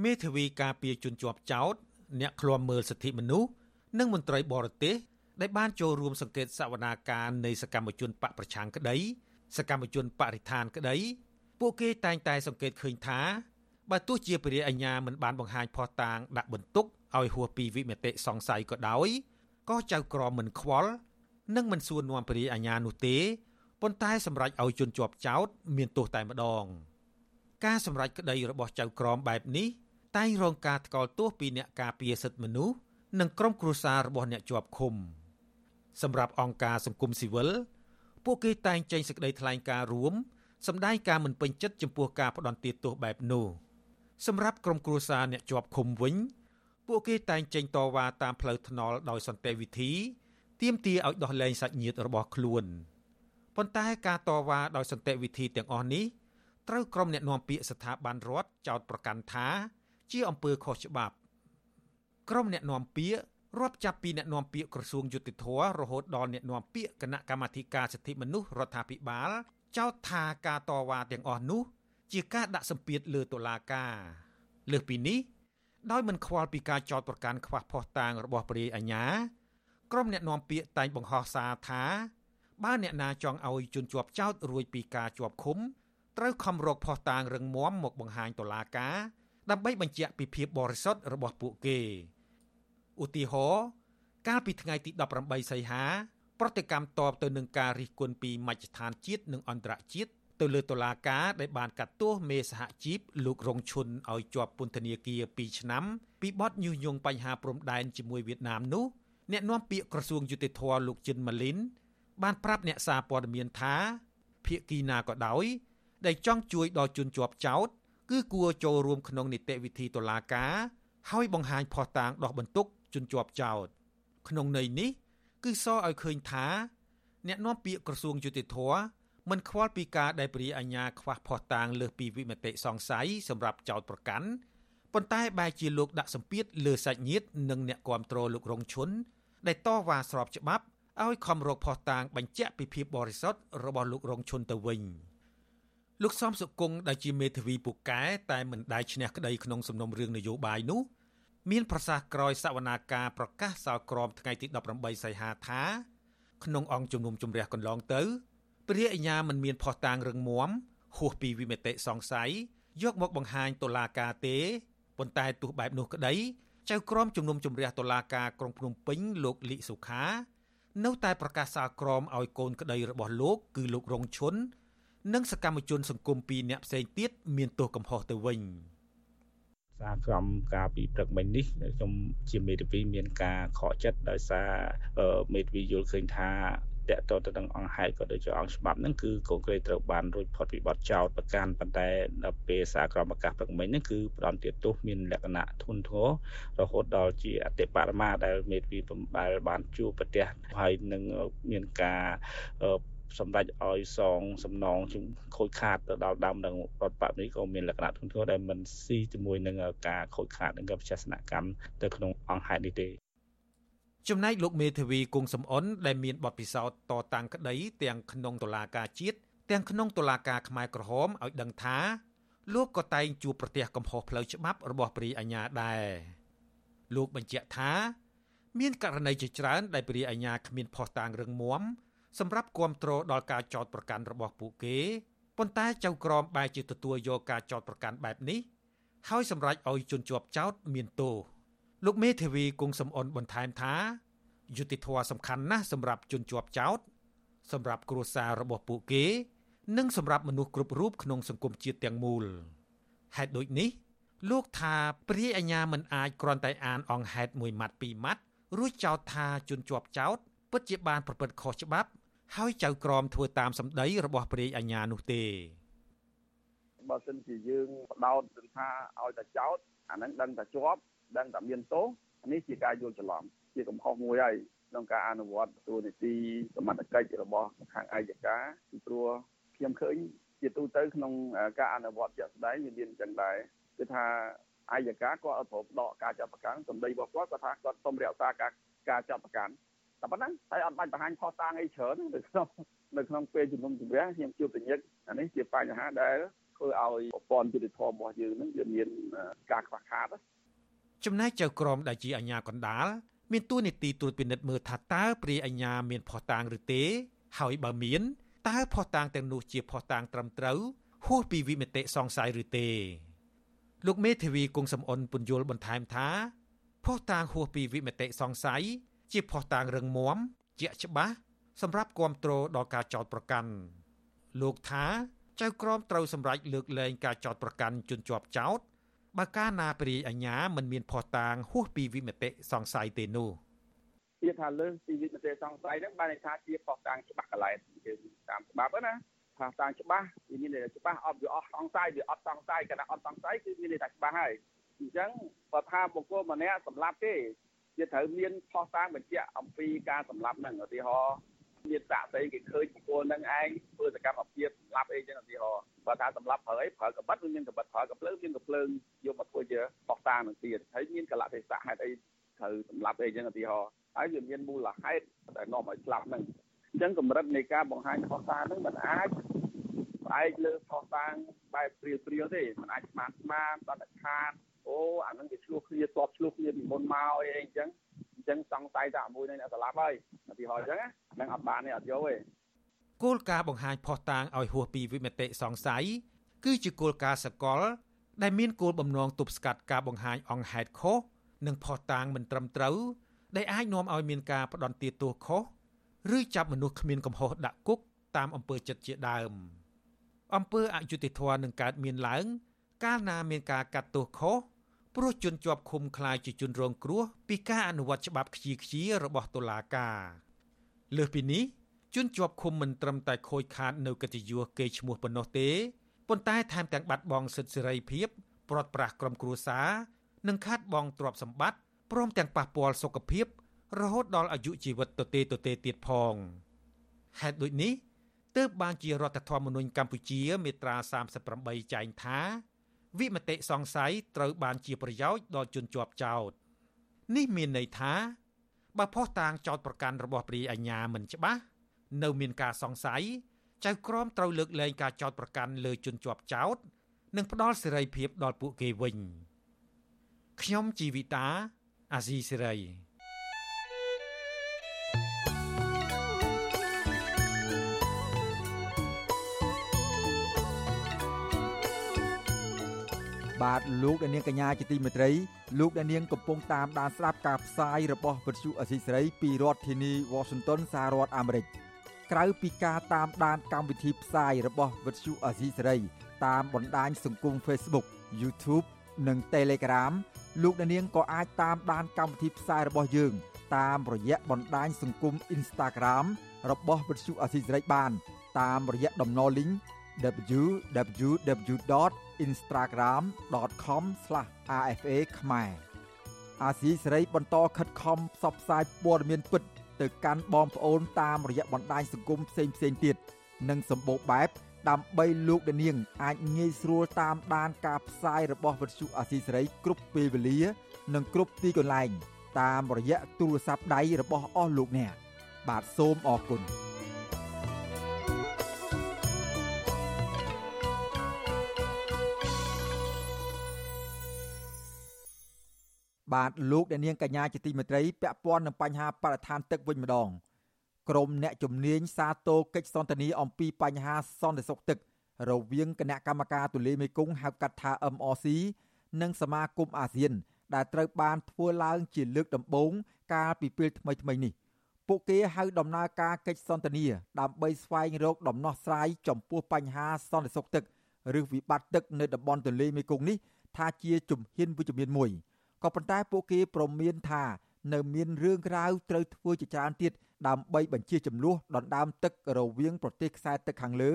មេធាវីការពារជនជាប់ចោទអ្នកឃ្លាំមើលសិទ្ធិមនុស្សនិងមន្ត្រីបរទេសដែលបានចូលរួមសង្កេតសវនាការនៃសកម្មជនបកប្រឆាំងក្តី សកម្មជនបរិស្ថានក្តី ពួកគេតែងតែសង្កេតឃើញថា បើទោះជាពរិយាអាញាមិនបានបង្ហាញភស្តុតាងដាក់បន្ទុកឲ្យហួសពីវិមតិសង្ស័យក៏ដោយក៏ចៅក្រមមិនខ្វល់និងមិនសួរនាំពរិយាអាញានោះទេប៉ុន្តែសម្រាប់ឲ្យជនជាប់ចោត មានទោសតែម្ដង ការសម្រេចក្តីរបស់ចៅក្រមបែបនេះតែងរងការថ្កោលទោសពីអ្នកការពារសិទ្ធិមនុស្សនិងក្រុមគ្រួសាររបស់អ្នកជាប់ឃុំសម្រាប់អង្គការសង្គមស៊ីវិលពួកគេតែងចេញសេចក្តីថ្លែងការណ៍រួមសម្ដែងការមិនពេញចិត្តចំពោះការផ្ដន់ទាទោសបែបនោះ សម្រាប់ក្រុមគ្រួសារអ្នកជាប់ឃុំវិញ ពួកគេតែងចេញតវ៉ាតាមផ្លូវថ្នល់ដោយសន្តិវិធីទាមទារឲ្យដោះលែងសាច់ញាតិរបស់ខ្លួនប៉ុន្តែការតវ៉ាដោយសន្តិវិធីទាំងអស់នេះត្រូវក្រុមអ្នកណែនាំពាក្យស្ថាប័នរដ្ឋចោទប្រកាន់ថា ជាអំពើខុសច្បាប់ក្រុមអ្នកណែនាំពាក្យរាប់ចាប់ពីអ្នកនាំពាក្យក្រសួងយុតិធធរហូតដល់អ្នកនាំពាក្យគណៈកម្មាធិការសិទ្ធិមនុស្សរដ្ឋាភិបាលចោទថាការតវ៉ាទាំងអស់នោះ ជាការដាក់សម្ពាធលើតុលាការលើសពីនេះដោយមិនខ្វល់ពីការចោទប្រកាន់ខ្វះភស្តុតាងរបស់ព្រះអាញាក្រុមអ្នកនាំពាក្យតែងបង្ហោះសារថាបើអ្នកណាចង់ឲ្យជនជាប់ចោទរួចពីការជាប់ឃុំត្រូវខំរកភស្តុតាងរឹងមាំមកបង្ហាញតុលាការដើម្បីបញ្ជាក់ពីភាពបរិសុទ្ធរបស់ពួកគេឧទាហរណ៍កាលពីថ្ងៃទី18សីហា ប្រតិកម្មតបទៅនឹងការរិះគន់ពីមជ្ឈដ្ឋានជាតិនិងអន្តរជាតិ ទៅលើតុលាការដែលបានកាត់ទោសមេសហជីពលោករងឈុនឲ្យជាប់ពន្ធនាគារ2ឆ្នាំពីបទញុះញង់បញ្ហាព្រំដែនជាមួយវៀតណាមនោះអ្នកនាំពាក្យក្រសួងយុតិធធលោកជិនម៉ាលីន បានប្រាប់អ្នកសារព័ត៌មានថាភៀកគីណាក៏ដោយ ដែលចង់ជួយដល់ជនជាប់ចោត គឺគួរចូលរួមក្នុងនីតិវិធីតុលាការហើយបង្ហាញភស្តុតាងដោះបន្ទុកជនជាប់ចោត ក្នុងន័យនេះ គឺសរឲ្យឃើញថា អ្នកនាំពាក្យក្រសួងយុតិធធមិ នខ្វល់ពីការដែលព្រាអាញាខ្វះភស្តុតាងលើសពីវិមតិសង្ស័យសម្រាប់ចោតប្រកាន់ប៉ុន្តែបែរជាលោកដាក់សម្ពាធលើសាច់ញាតិនិងអ្នកគាំទ្រលោករងឈុនដែលតវ៉ាស្របច្បាប់ឲ្យខំរកភស្តុតាងបញ្ជាក់ពីភាពបរិសុទ្ធរបស់លោករងឈុនទៅវិញលោកសំសុគង្គដែលជាមេធាវីពូកែតែមិនដែលឈ្នះក្តីក្នុងសំណុំរឿងនយោបាយនោះមានប្រសាសន៍ក្រោយសវនាការប្រកាសសាលក្រមថ្ងៃទី18សីហាថា ក្នុងអង្គជំនុំជម្រះកន្លងទៅ ព្រះអញ្ញាមិនមានភ័ស្តុតាងរឹងមាំហួសពីវិមតិសង្ស័យយកមកបង្ហាញតុលាការទេប៉ុន្តែទោះបែបនោះក្តីចៅក្រមជំនុំជម្រះតុលាការក្រុងភ្នំពេញលោកលីសុខា នៅតែប្រកាសសាលក្រមឲ្យកូនក្តីរបស់លោក គឺលោករងឈុននិងសកម្មជន សង្គមពីរនាក់ផ្សេងទៀតមានទោសកំហុសទៅវិញ។សារក្រមការពីព្រឹកមិញនេះខ្ញុំជាមេធាវីមានការខកចិត្តដោយសារមេធាវីយល់ឃើញថា តកតទៅនឹងអង្គហេតុក៏ដូចជាអង្គច្បាប់ហ្នឹងគឺកូនក្រីត្រូវបានរួចផុតពីបទចោទប្រកាន់ប៉ុន្តែដល់ពេលសារក្រមអាកាសព្រឹកមិញហ្នឹងគឺផ្ដំទាទោសមានលក្ខណៈធុនធ្ងររហូតដល់ជាអតិបរមាដែលមេធាវីបំដែលបានជួបប្រទះហើយនឹងមានការសម្ដេចឲ្យសងសំណងជំខូចខាតទៅដល់ដើមនឹងរដ្ឋបတ်នេះក៏មានលក្ខណៈធ្ងន់ធ្ងរដែលមិនស៊ីជាមួយនឹងការខូចខាតនឹងវិជាសនកម្មទៅក្នុងអង្គហេតុនេះទេ ចំណែកលោកមេធាវីគង់សំអនដែលមានបទពិសោធន៍តតាំងក្តីទាំងក្នុងតុលាការជាតិទាំងក្នុងតុលាការខ្មែរក្រហមឲ្យដឹងថាលោកក៏តែងជួបប្រទះកំហុសផ្លូវច្បាប់របស់ព្រីអាញាដែរលោកបញ្ជាក់ថា មានករណីជាច្រើនដែលព្រីអាញាគ្មានភ័ស្តុតាងរឹងមាំសម្រាប់គ្រប់គ្រងដល់ការចោតប្រកាន់របស់ពួកគេប៉ុន្តែចៅក្រមបែរជាទទួលយកការចោតប្រកាន់បែបនេះ ហើយសម្រេចឲ្យជនជាប់ចោតមានទោស លោកមេធាវីគង់សំអនបន្ថែមថាយុតិធធសំខាន់ណាស់សម្រាប់ជនជាប់ចោតសម្រាប់គ្រួសាររបស់ពួកគេ និងសម្រាប់មនុស្សគ្រប់រូបក្នុងសង្គមជាតិទាំងមូលហេតុដូចនេះ លោកថាព្រាយអាញាមិនអាចគ្រាន់តែអានអង្គហេតុមួយម៉ាត់ពីរម៉ាត់រួចចោទថាជនជាប់ចោតពិតជាបានប្រព្រឹត្តខុសច្បាប់ ហើយចៅក្រមធ្វើតាមសម្ដីរបស់ព្រះអញ្ញានោះទេបើសិនជាយើងបដោតថាឲ្យតែចោតអាហ្នឹងដឹងតែជាប់ ដឹងតែមានទោសនេះជាការយល់ច្រឡំជាកំហុសមួយហើយក្នុងការអនុវត្តទូនីតិសមត្ថកិច្ចរបស់ខាងអាយកាពីព្រោះខ្ញុំឃើញជាទូទៅក្នុងការអនុវត្តជាក់ស្ដែងវាមានអញ្ចឹងដែរគឺថាអាយកាគាត់អត់ព្រមដកការចាត់ប្រកាន់សម្ដីរបស់គាត់គាត់ថាគាត់សូមរក្សាការការចាត់ប្រកាន់តែប៉ុណ្ណឹងហើយអត់បាច់បង្ហាញផុសតាងអីច្រើននៅក្នុងនៅក្នុងពេលជំនុំជម្រះខ្ញុំជួបប្រញឹកអានេះជាបញ្ហាដែលធ្វើឲ្យប្រព័ន្ធយុតិធម៌របស់យើងនឹងវាមានការខ្វះខាត ចំណែកចៅក្រមដែលជាអាជ្ញាកណ្ដាលមានទួនាទីត្រួតពិនិត្យមើលថាតើព្រាយអាជ្ញាមានផុសតាងឬទេ ហើយបើមានតើផុសតាងទាំងនោះជាផុសតាងត្រឹមត្រូវហួសពីវិមតិសង្ស័យឬទេលោកមេធាវីគង់សំអនពន្យល់បន្ថែមថាផុសតាងហួសពីវិមតិសង្ស័យជាផុសតាងរឹងមាំជាក់ច្បាស់សម្រាប់គ្រប់គ្រងដល់ការចោតប្រកាន់លោកថាចៅក្រមត្រូវសម្រេចលើកលែងការចោតប្រកាន់ជនជាប់ចោត បើកាលណាព្រាយអាញាមិនមានផុសតាងហួសពីវិមតិសង្ស័យទេនោះទៀតថាលើសពីវិមតិសង្ស័យហ្នឹងបានន័យថាជាផុសតាងច្បាស់កន្លែងតាមច្បាប់ណាផុសតាងច្បាស់វាមានន័យថាច្បាស់អត់វាអស់សង្ស័យវាអត់សង្ស័យគណៈអត់សង្ស័យគឺមានន័យថាច្បាស់ហើយអញ្ចឹងបើថាបុគ្គលម្នាក់សម្លាប់ទេវាត្រូវមានផុសតាងបញ្ជាក់អំពីការសម្លាប់ហ្នឹងឧទាហរណ៍ មានសាកសីគេឃើញបុគ្គលហ្នឹងឯងធ្វើសកម្មភាពសម្លាប់អីចឹងឧទាហរណ៍បើថាសម្លាប់ប្រើអីប្រើកបិតវាមានកបិតប្រើកភ្លើងមានកភ្លើងយកមកធ្វើជាផុសតាងនឹងទៀតហើយមានកលៈទេសៈហេតុអីត្រូវសម្លាប់អីចឹងឧទាហរណ៍ហើយវាមានមូលហេតុដែលនាំឲ្យស្លាប់ហ្នឹងអញ្ចឹងកម្រិតនៃការបង្ហាញផុសតាងហ្នឹងมันអាចផ្អែកលើផុសតាងបែបព្រាលព្រាលទេมันអាចស្មានស្មានតតខាតអូអានឹងវាឆ្លោះគ្នាតបឆ្លោះគ្នាពីមុនមកអីអញ្ចឹង អញ្ចឹងសង្ស័យថាមួយនឹងអ្នកស្លាប់ហើយឧទាហរណ៍អញ្ចឹងហ្នឹងអត់បានទេអត់យកទេគោលការណ៍បង្ហាញផុសតាងឲ្យហួសពីវិមតិសង្ស័យគឺជាគោលការណ៍សកល ដែលមានគោលបំណងទប់ស្កាត់ការបង្ហាញអង្គហេតុខុសនិងផុសតាងមិនត្រឹមត្រូវដែលអាចនាំឲ្យមានការផ្ដន់ទាទោសខុសឬចាប់មនុស្សគ្មានកំហុសដាក់គុកតាមអំពើចិត្តជាដើមអំពើអយុត្តិធម៌នឹងកើតមានឡើង កាលណាមានការកាត់ទោសខុស ព្រោះជនជាប់ឃុំខ្លាយជាជនរងគ្រោះពីការអនុវត្តច្បាប់ខ្ជាខ្ជារបស់តុលាការលើសពីនេះជនជាប់ឃុំមិនត្រឹមតែខូចខាតនៅកិត្តិយសកេរ្តិ៍ឈ្មោះប៉ុណ្ណោះទេប៉ុន្តែថែមទាំងបាត់បង់សិទ្ធិសេរីភាពព្រាត់ប្រាសក្រុមគ្រួសារនិងខាតបង់ទ្រព្យសម្បត្តិព្រមទាំងប៉ះពាល់សុខភាព រហូតដល់អាយុជីវិតទទេទទេទៀតផងហេតុដូចនេះទើបបានជារដ្ឋធម្មនុញ្ញកម្ពុជា មាត្រា38ចែងថា វិមតិសង្ស័យត្រូវបានជាប្រយោជន៍ដល់ជនជាប់ចោតនេះមានន័យថាបើផុសតាងចោតប្រកាន់របស់ព្រាយអាជ្ញាមិនច្បាស់នៅមានការសង្ស័យចៅក្រមត្រូវលើកលែងការចោតប្រកាន់លើជនជាប់ចោតនិងផ្ដល់សេរីភាពដល់ពួកគេវិញខ្ញុំជីវិតាអាស៊ីសេរី បាទលោកអ្នកនាងកញ្ញាជាទីមេត្រីលោកអ្នកនាងកំពុងតាមដានស្ដាប់ការផ្សាយរបស់វិទ្យុអសីសេរីពីរដ្ឋធានី Washington សហរដ្ឋអាមេរិកក្រៅពីការតាមដានកម្មវិធីផ្សាយរបស់វិទ្យុអសីសេរីតាមបណ្ដាញសង្គម Facebook YouTube និង Telegram លោកអ្នកនាងក៏អាចតាមដានកម្មវិធីផ្សាយរបស់យើង តាមរយៈបណ្ដាញសង្គម Instagram របស់វិទ្យុអសីសេរីបាន តាមរយៈតំណ link www.instagram.com/rfa ខ្មែរអាស៊ីសេរីបន្តខិតខំផ្សព្វផ្សាយព័ត៌មានពិត ទៅកាន់បងប្អូនតាមរយៈបណ្ដាញសង្គមផ្សេងផ្សេងទៀតនិងសម្បូរបែបដើម្បីលោកនាង អាចងាយស្រួលតាមដានការផ្សាយរបស់វិទ្យុអាស៊ីសេរីគ្រប់ពេលវេលា និងគ្រប់ទីកន្លែងតាមរយៈទូរស័ព្ទដៃរបស់អស់លោកអ្នកបាទសូមអរគុណ បាទលោកអ្នកនាងកញ្ញាជាទីមេត្រីពាក់ព័ន្ធនឹងបញ្ហាបរិស្ថានទឹកវិញម្ដងក្រមអ្នកជំនាញសាទរកិច្ចសន្ទនាអំពីបញ្ហាសន្តិសុខទឹករវាងគណៈកម្មការទូលេមេគង្គហៅកាត់ថា MRC និងសមាគមអាស៊ាន ដែលត្រូវបានធ្វើឡើងជាលើកដំបូងកាលពីពេលថ្មីៗនេះពួកគេហៅដំណើរការកិច្ចសន្ទនាដើម្បីស្វែងរកដំណោះស្រាយចំពោះបញ្ហាសន្តិសុខទឹកឬវិបត្តិទឹកនៅតំបន់ទន្លេមេគង្គនេះថាជាជំហានវិជ្ជមានមួយ ក៏ប៉ុន្តែពួកគេប្រមានថានៅមានរឿងក្រៅត្រូវធ្វើជាច្រើនទៀតដើម្បីបញ្ជាចំនួនដណ្ដើមទឹករវាងប្រទេសខ្សែទឹកខាងលើ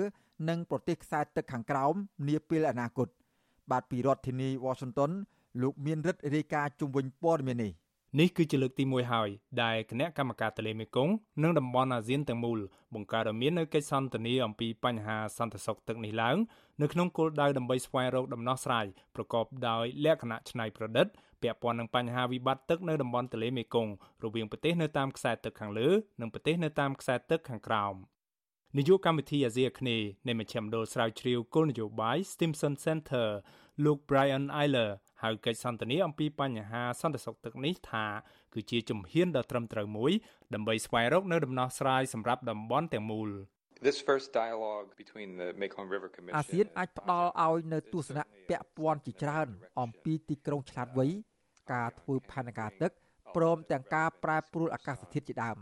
និងប្រទេសខ្សែទឹកខាងក្រោមនាពេលអនាគតបាទពីរដ្ឋធានី Washington លោកមានរិទ្ធរាយការណ៍ជុំវិញព័ត៌មាននេះនេះគឺជាលើកទី1ហើយដែលគណៈកម្មការទន្លេមេគង្គនិងតំបន់អាស៊ានទាំងមូលបង្កើតឲ្យមាននូវកិច្ចសន្ទនាអំពីបញ្ហាសន្តិសុខទឹកនេះឡើងនៅក្នុងគោលដៅដើម្បីស្វែងរកដំណោះស្រាយប្រកបដោយលក្ខណៈច្នៃប្រឌិត ពាក់ព័ន្ធនឹងបញ្ហាវិបត្តិទឹកនៅតំបន់ទន្លេមេគង្គរវាងប្រទេសនៅតាមខ្សែទឹកខាងលើនិងប្រទេសនៅតាមខ្សែទឹកខាងក្រោមនាយកកម្មវិធីអាស៊ីអាគ្នេយ៍នៃមជ្ឈមណ្ឌលស្រាវជ្រាវគោលនយោបាយ Stimson Center លោក Brian Eiler ហៅកិច្ចសន្ទនាអំពីបញ្ហាសន្តិសុខទឹកនេះថាគឺជាជំហានដ៏ត្រឹមត្រូវមួយដើម្បីស្វែងរកនូវដំណោះស្រាយសម្រាប់តំបន់ទាំងមូល This first dialogue between the Mekong River Commission អាស៊ានអាចផ្ដល់ឲ្យនៅទស្សនៈពាក់ព័ន្ធជាច្រើន អំពីទីក្រុងឆ្លាតវៃការធ្វើផែនការទឹកព្រមទាំងការប្រែប្រួលអាកាសធាតុជាដើម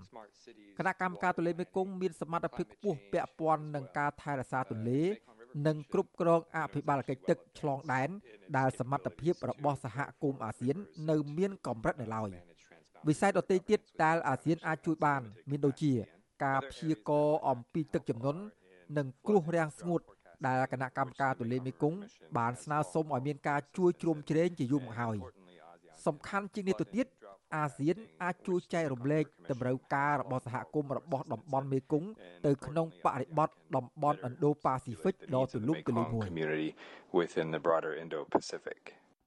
គណៈកម្មការទន្លេមេគង្គមានសមត្ថភាពខ្ពស់ពាក់ព័ន្ធនឹងការថែរក្សាទន្លេនិងគ្រប់គ្រងអភិបាលកិច្ចទឹកឆ្លងដែនដែលសមត្ថភាពរបស់សហគមន៍អាស៊ាន នៅមានកម្រិតនៅឡើយវិស័យដទៃទៀតដែលអាស៊ានអាចជួយបាន មានដូចជា ការព្យាករណ៍អំពីទឹកជំនន់និងគ្រោះរាំងស្ងួតដែលគណៈកម្មការទន្លេមេគង្គបានស្នើសុំឲ្យមានការជួយជ្រោមជ្រែងជាយូរមកហើយសំខាន់ជាងនេះទៅទៀតអាស៊ានអាចជួយចែករំលែកតម្រូវការរបស់សហគមន៍របស់តំបន់មេគង្គទៅក្នុងបរិបទតំបន់ Indo-Pacific ដ៏ទូលំទូលាយមួយ within the broader Indo-Pacific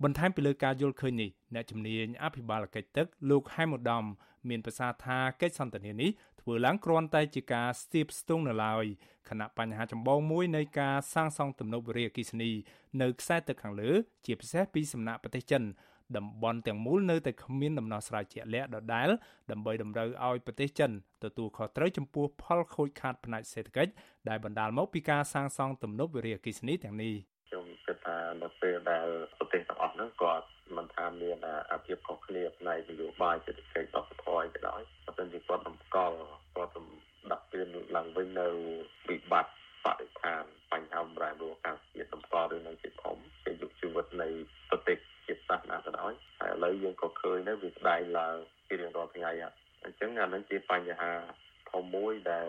បន្ថែមពីលើការយល់ឃើញនេះអ្នកជំនាញអភិបាលកិច្ចទឹកលោកហែមឧត្តមមានប្រសាសន៍ថាកិច្ចសន្ទនានេះ ធ្វើឡើងគ្រាន់តែជាការស្ទាបស្ទង់នៅឡើយខណៈបញ្ហាចម្បងមួយនៃការសាងសង់ទំនប់វារីអគ្គិសនី នៅខ្សែទឹកខាងលើ ជាពិសេសពីសំណាក់ប្រទេសចិនតំបន់ទាំងមូលនៅតែគ្មានដំណោះស្រាយជាក់លាក់ដដែលដើម្បីតម្រូវឲ្យប្រទេសចិនទទួលខុសត្រូវចំពោះផលខូចខាតផ្នែកសេដ្ឋកិច្ចដែលបណ្ដាលមកពីការសាងសង់ទំនប់វារីអគ្គិសនីទាំងនេះខ្ញុំគិតថានៅពេលដែលប្រទេសទាំងអស់ហ្នឹងគាត់មិនថាមានអាភិបខុសគ្នាផ្នែកនយោបាយសេដ្ឋកិច្ចបព្វធម៌ក៏ដោយបើមិនជាគាត់ តម្កល់គាត់ដាក់ពៀនឡើងវិញនៅវិបត្តិបរិស្ថានបញ្ហាបំរែបំរួលអាកាសធាតុតម្កល់រឿងនឹងជាធំជាយុគជីវិតនៃប្រទេសជាតិសាសនាក៏ដោយហើយឥឡូវយើងក៏ឃើញដែរវាស្ដែងឡើងជារៀងរាល់ថ្ងៃអញ្ចឹងអានឹងជាបញ្ហាធំមួយដែល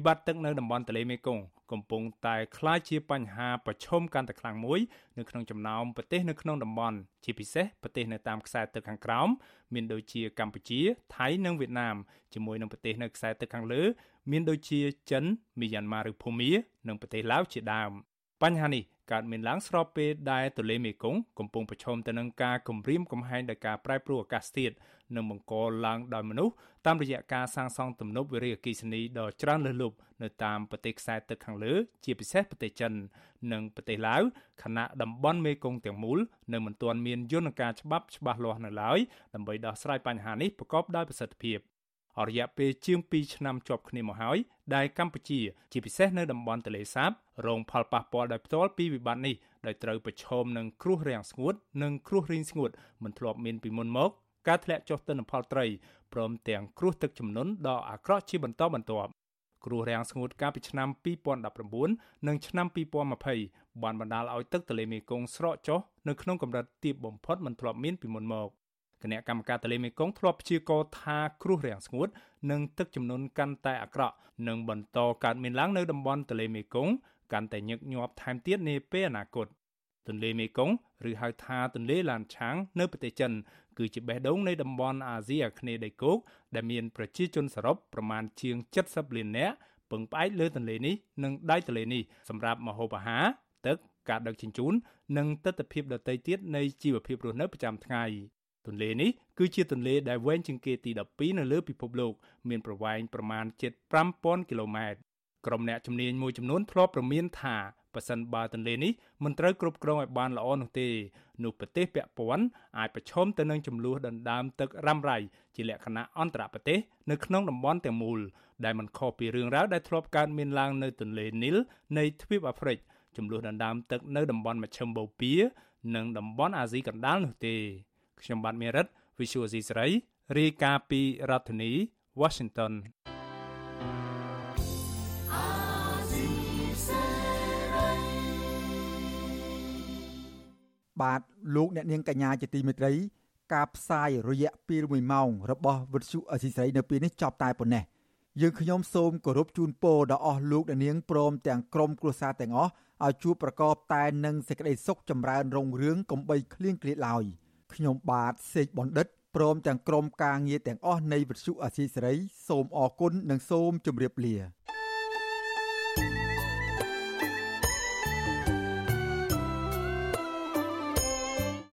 វិបត្តិទឹកនៅតំបន់ទន្លេមេគង្គកំពុងតែក្លាយជាបញ្ហាប្រឈមកាន់តែខ្លាំងមួយនៅក្នុងចំណោមប្រទេសនៅក្នុងតំបន់ជាពិសេសប្រទេសនៅតាមខ្សែទឹកខាងក្រោមមានដូចជាកម្ពុជាថៃនិងវៀតណាមជាមួយនឹងប្រទេសនៅខ្សែទឹកខាងលើមានដូចជាចិនមីយ៉ាន់ម៉ាឬភូមានិងប្រទេសឡាវជាដើមបញ្ហានេះ កើតមានឡើងស្របពេលដែលទន្លេមេគង្គកំពុងប្រឈមទៅនឹងការគំរាមកំហែងដោយការប្រែប្រួលអាកាសធាតុនិងបង្កឡើងដោយមនុស្សតាមរយៈការសាងសង់ទំនប់វារីអគ្គិសនីដ៏ច្រើនលើសលប់នៅតាមប្រទេសខ្សែទឹកខាងលើ ជាពិសេសប្រទេសចិន និងប្រទេសឡាវខណៈតំបន់មេគង្គទាំងមូលនៅមិនទាន់មានយន្តការច្បាប់ច្បាស់លាស់នៅឡើយដើម្បីដោះស្រាយបញ្ហានេះប្រកបដោយប្រសិទ្ធភាព អរិយាពេលជាង2ឆ្នាំជាប់គ្នាមកហើយដែលកម្ពុជា ជាពិសេសនៅតំបន់ទន្លេសាបរងផលប៉ះពាល់ដោយផ្ទាល់ពីវិបត្តិនេះដោយត្រូវប្រឈមនឹងគ្រោះរាំងស្ងួត និងគ្រោះរីងស្ងួតមិនធ្លាប់មានពីមុនមកការធ្លាក់ចុះទិន្នផលត្រីព្រមទាំងគ្រោះទឹកជំនន់ដ៏អាក្រក់ជាបន្តបន្ទាប់គ្រោះរាំងស្ងួតកាលពីឆ្នាំ2019និងឆ្នាំ2020បានបណ្ដាលឲ្យទឹកទន្លេមេគង្គស្រកចុះនៅក្នុងកម្រិតទាបបំផុតមិនធ្លាប់មានពីមុនមក គណៈកម្មការទន្លេមេគង្គធ្លាប់ព្យាករណ៍ថាគ្រោះរាំងស្ងួត និងទឹកជំនន់កាន់តែអាក្រក់នឹងបន្តកើតមានឡើងនៅតំបន់ទន្លេមេគង្គកាន់តែញឹកញាប់ថែមទៀតនាពេលអនាគតទន្លេមេគង្គឬហៅថាទន្លេឡានឆាងនៅប្រទេសចិន គឺជាបេះដូងនៃតំបន់អាស៊ីអាគ្នេយ៍ដីគោកដែលមានប្រជាជនសរុបប្រមាណជាង70លាននាក់ពឹងផ្អែកលើទន្លេនេះនិងដៃទន្លេនេះសម្រាប់ម្ហូបអាហារទឹកការដឹកជញ្ជូននិងទស្សនវិជ្ជាដទៃទៀតនៃជីវភាពរស់នៅប្រចាំថ្ងៃ ទន្លេនេះគឺជាទន្លេដែលវែងជាងគេទី12នៅលើពិភពលោក មានប្រវែងប្រមាណជិត5000គីឡូម៉ែត្រក្រុមអ្នកជំនាញមួយចំនួនធ្លាប់ប្រមានថាប៉ះសិនបើទន្លេនេះមិនត្រូវគ្រប់គ្រងឲ្យបានល្អនោះទេនោះប្រទេសពាក់ព័ន្ធអាចប្រឈមទៅនឹងចំនួនដណ្ដើមទឹករ៉ាំរ៉ៃជាលក្ខណៈអន្តរប្រទេសនៅក្នុងតំបន់ទាំងមូលដែលមិនខុសពីរឿងរ៉ាវដែលធ្លាប់កើតមានឡើងនៅទន្លេនីលនៃទ្វីបអាហ្វ្រិកចំនួនដណ្ដើមទឹកនៅតំបន់មជ្ឈិមបូព៌ានិងតំបន់អាស៊ីកណ្ដាលនោះទេ ខ្ញុំបាទមេរិត Visual C ស្រីរាយការណ៍ពីរដ្ឋធានី Washington បាទលោកអ្នកនាងកញ្ញាជាទីមេត្រី ការផ្សាយរយៈពេល1ម៉ោងរបស់វិទ្យុអសីស្រីនៅពេលនេះចប់តែប៉ុណ្ណេះយើងខ្ញុំសូមគោរពជូនពរដល់អស់លោកអ្នកនាងព្រមទាំងក្រុមគ្រួសារទាំងអស់ឲ្យជួបប្រកបតែនឹងសេចក្តីសុខចម្រើនរុងរឿងកំបីគ្លៀងគ្លាតឡើយ ខ្ញុំបាទសេកបណ្ឌិតព្រមទាំងក្រុមការងារទាំងអស់នៃវិទ្យុអសីសេរីសូមអរគុណនិងសូមជម្រាបលា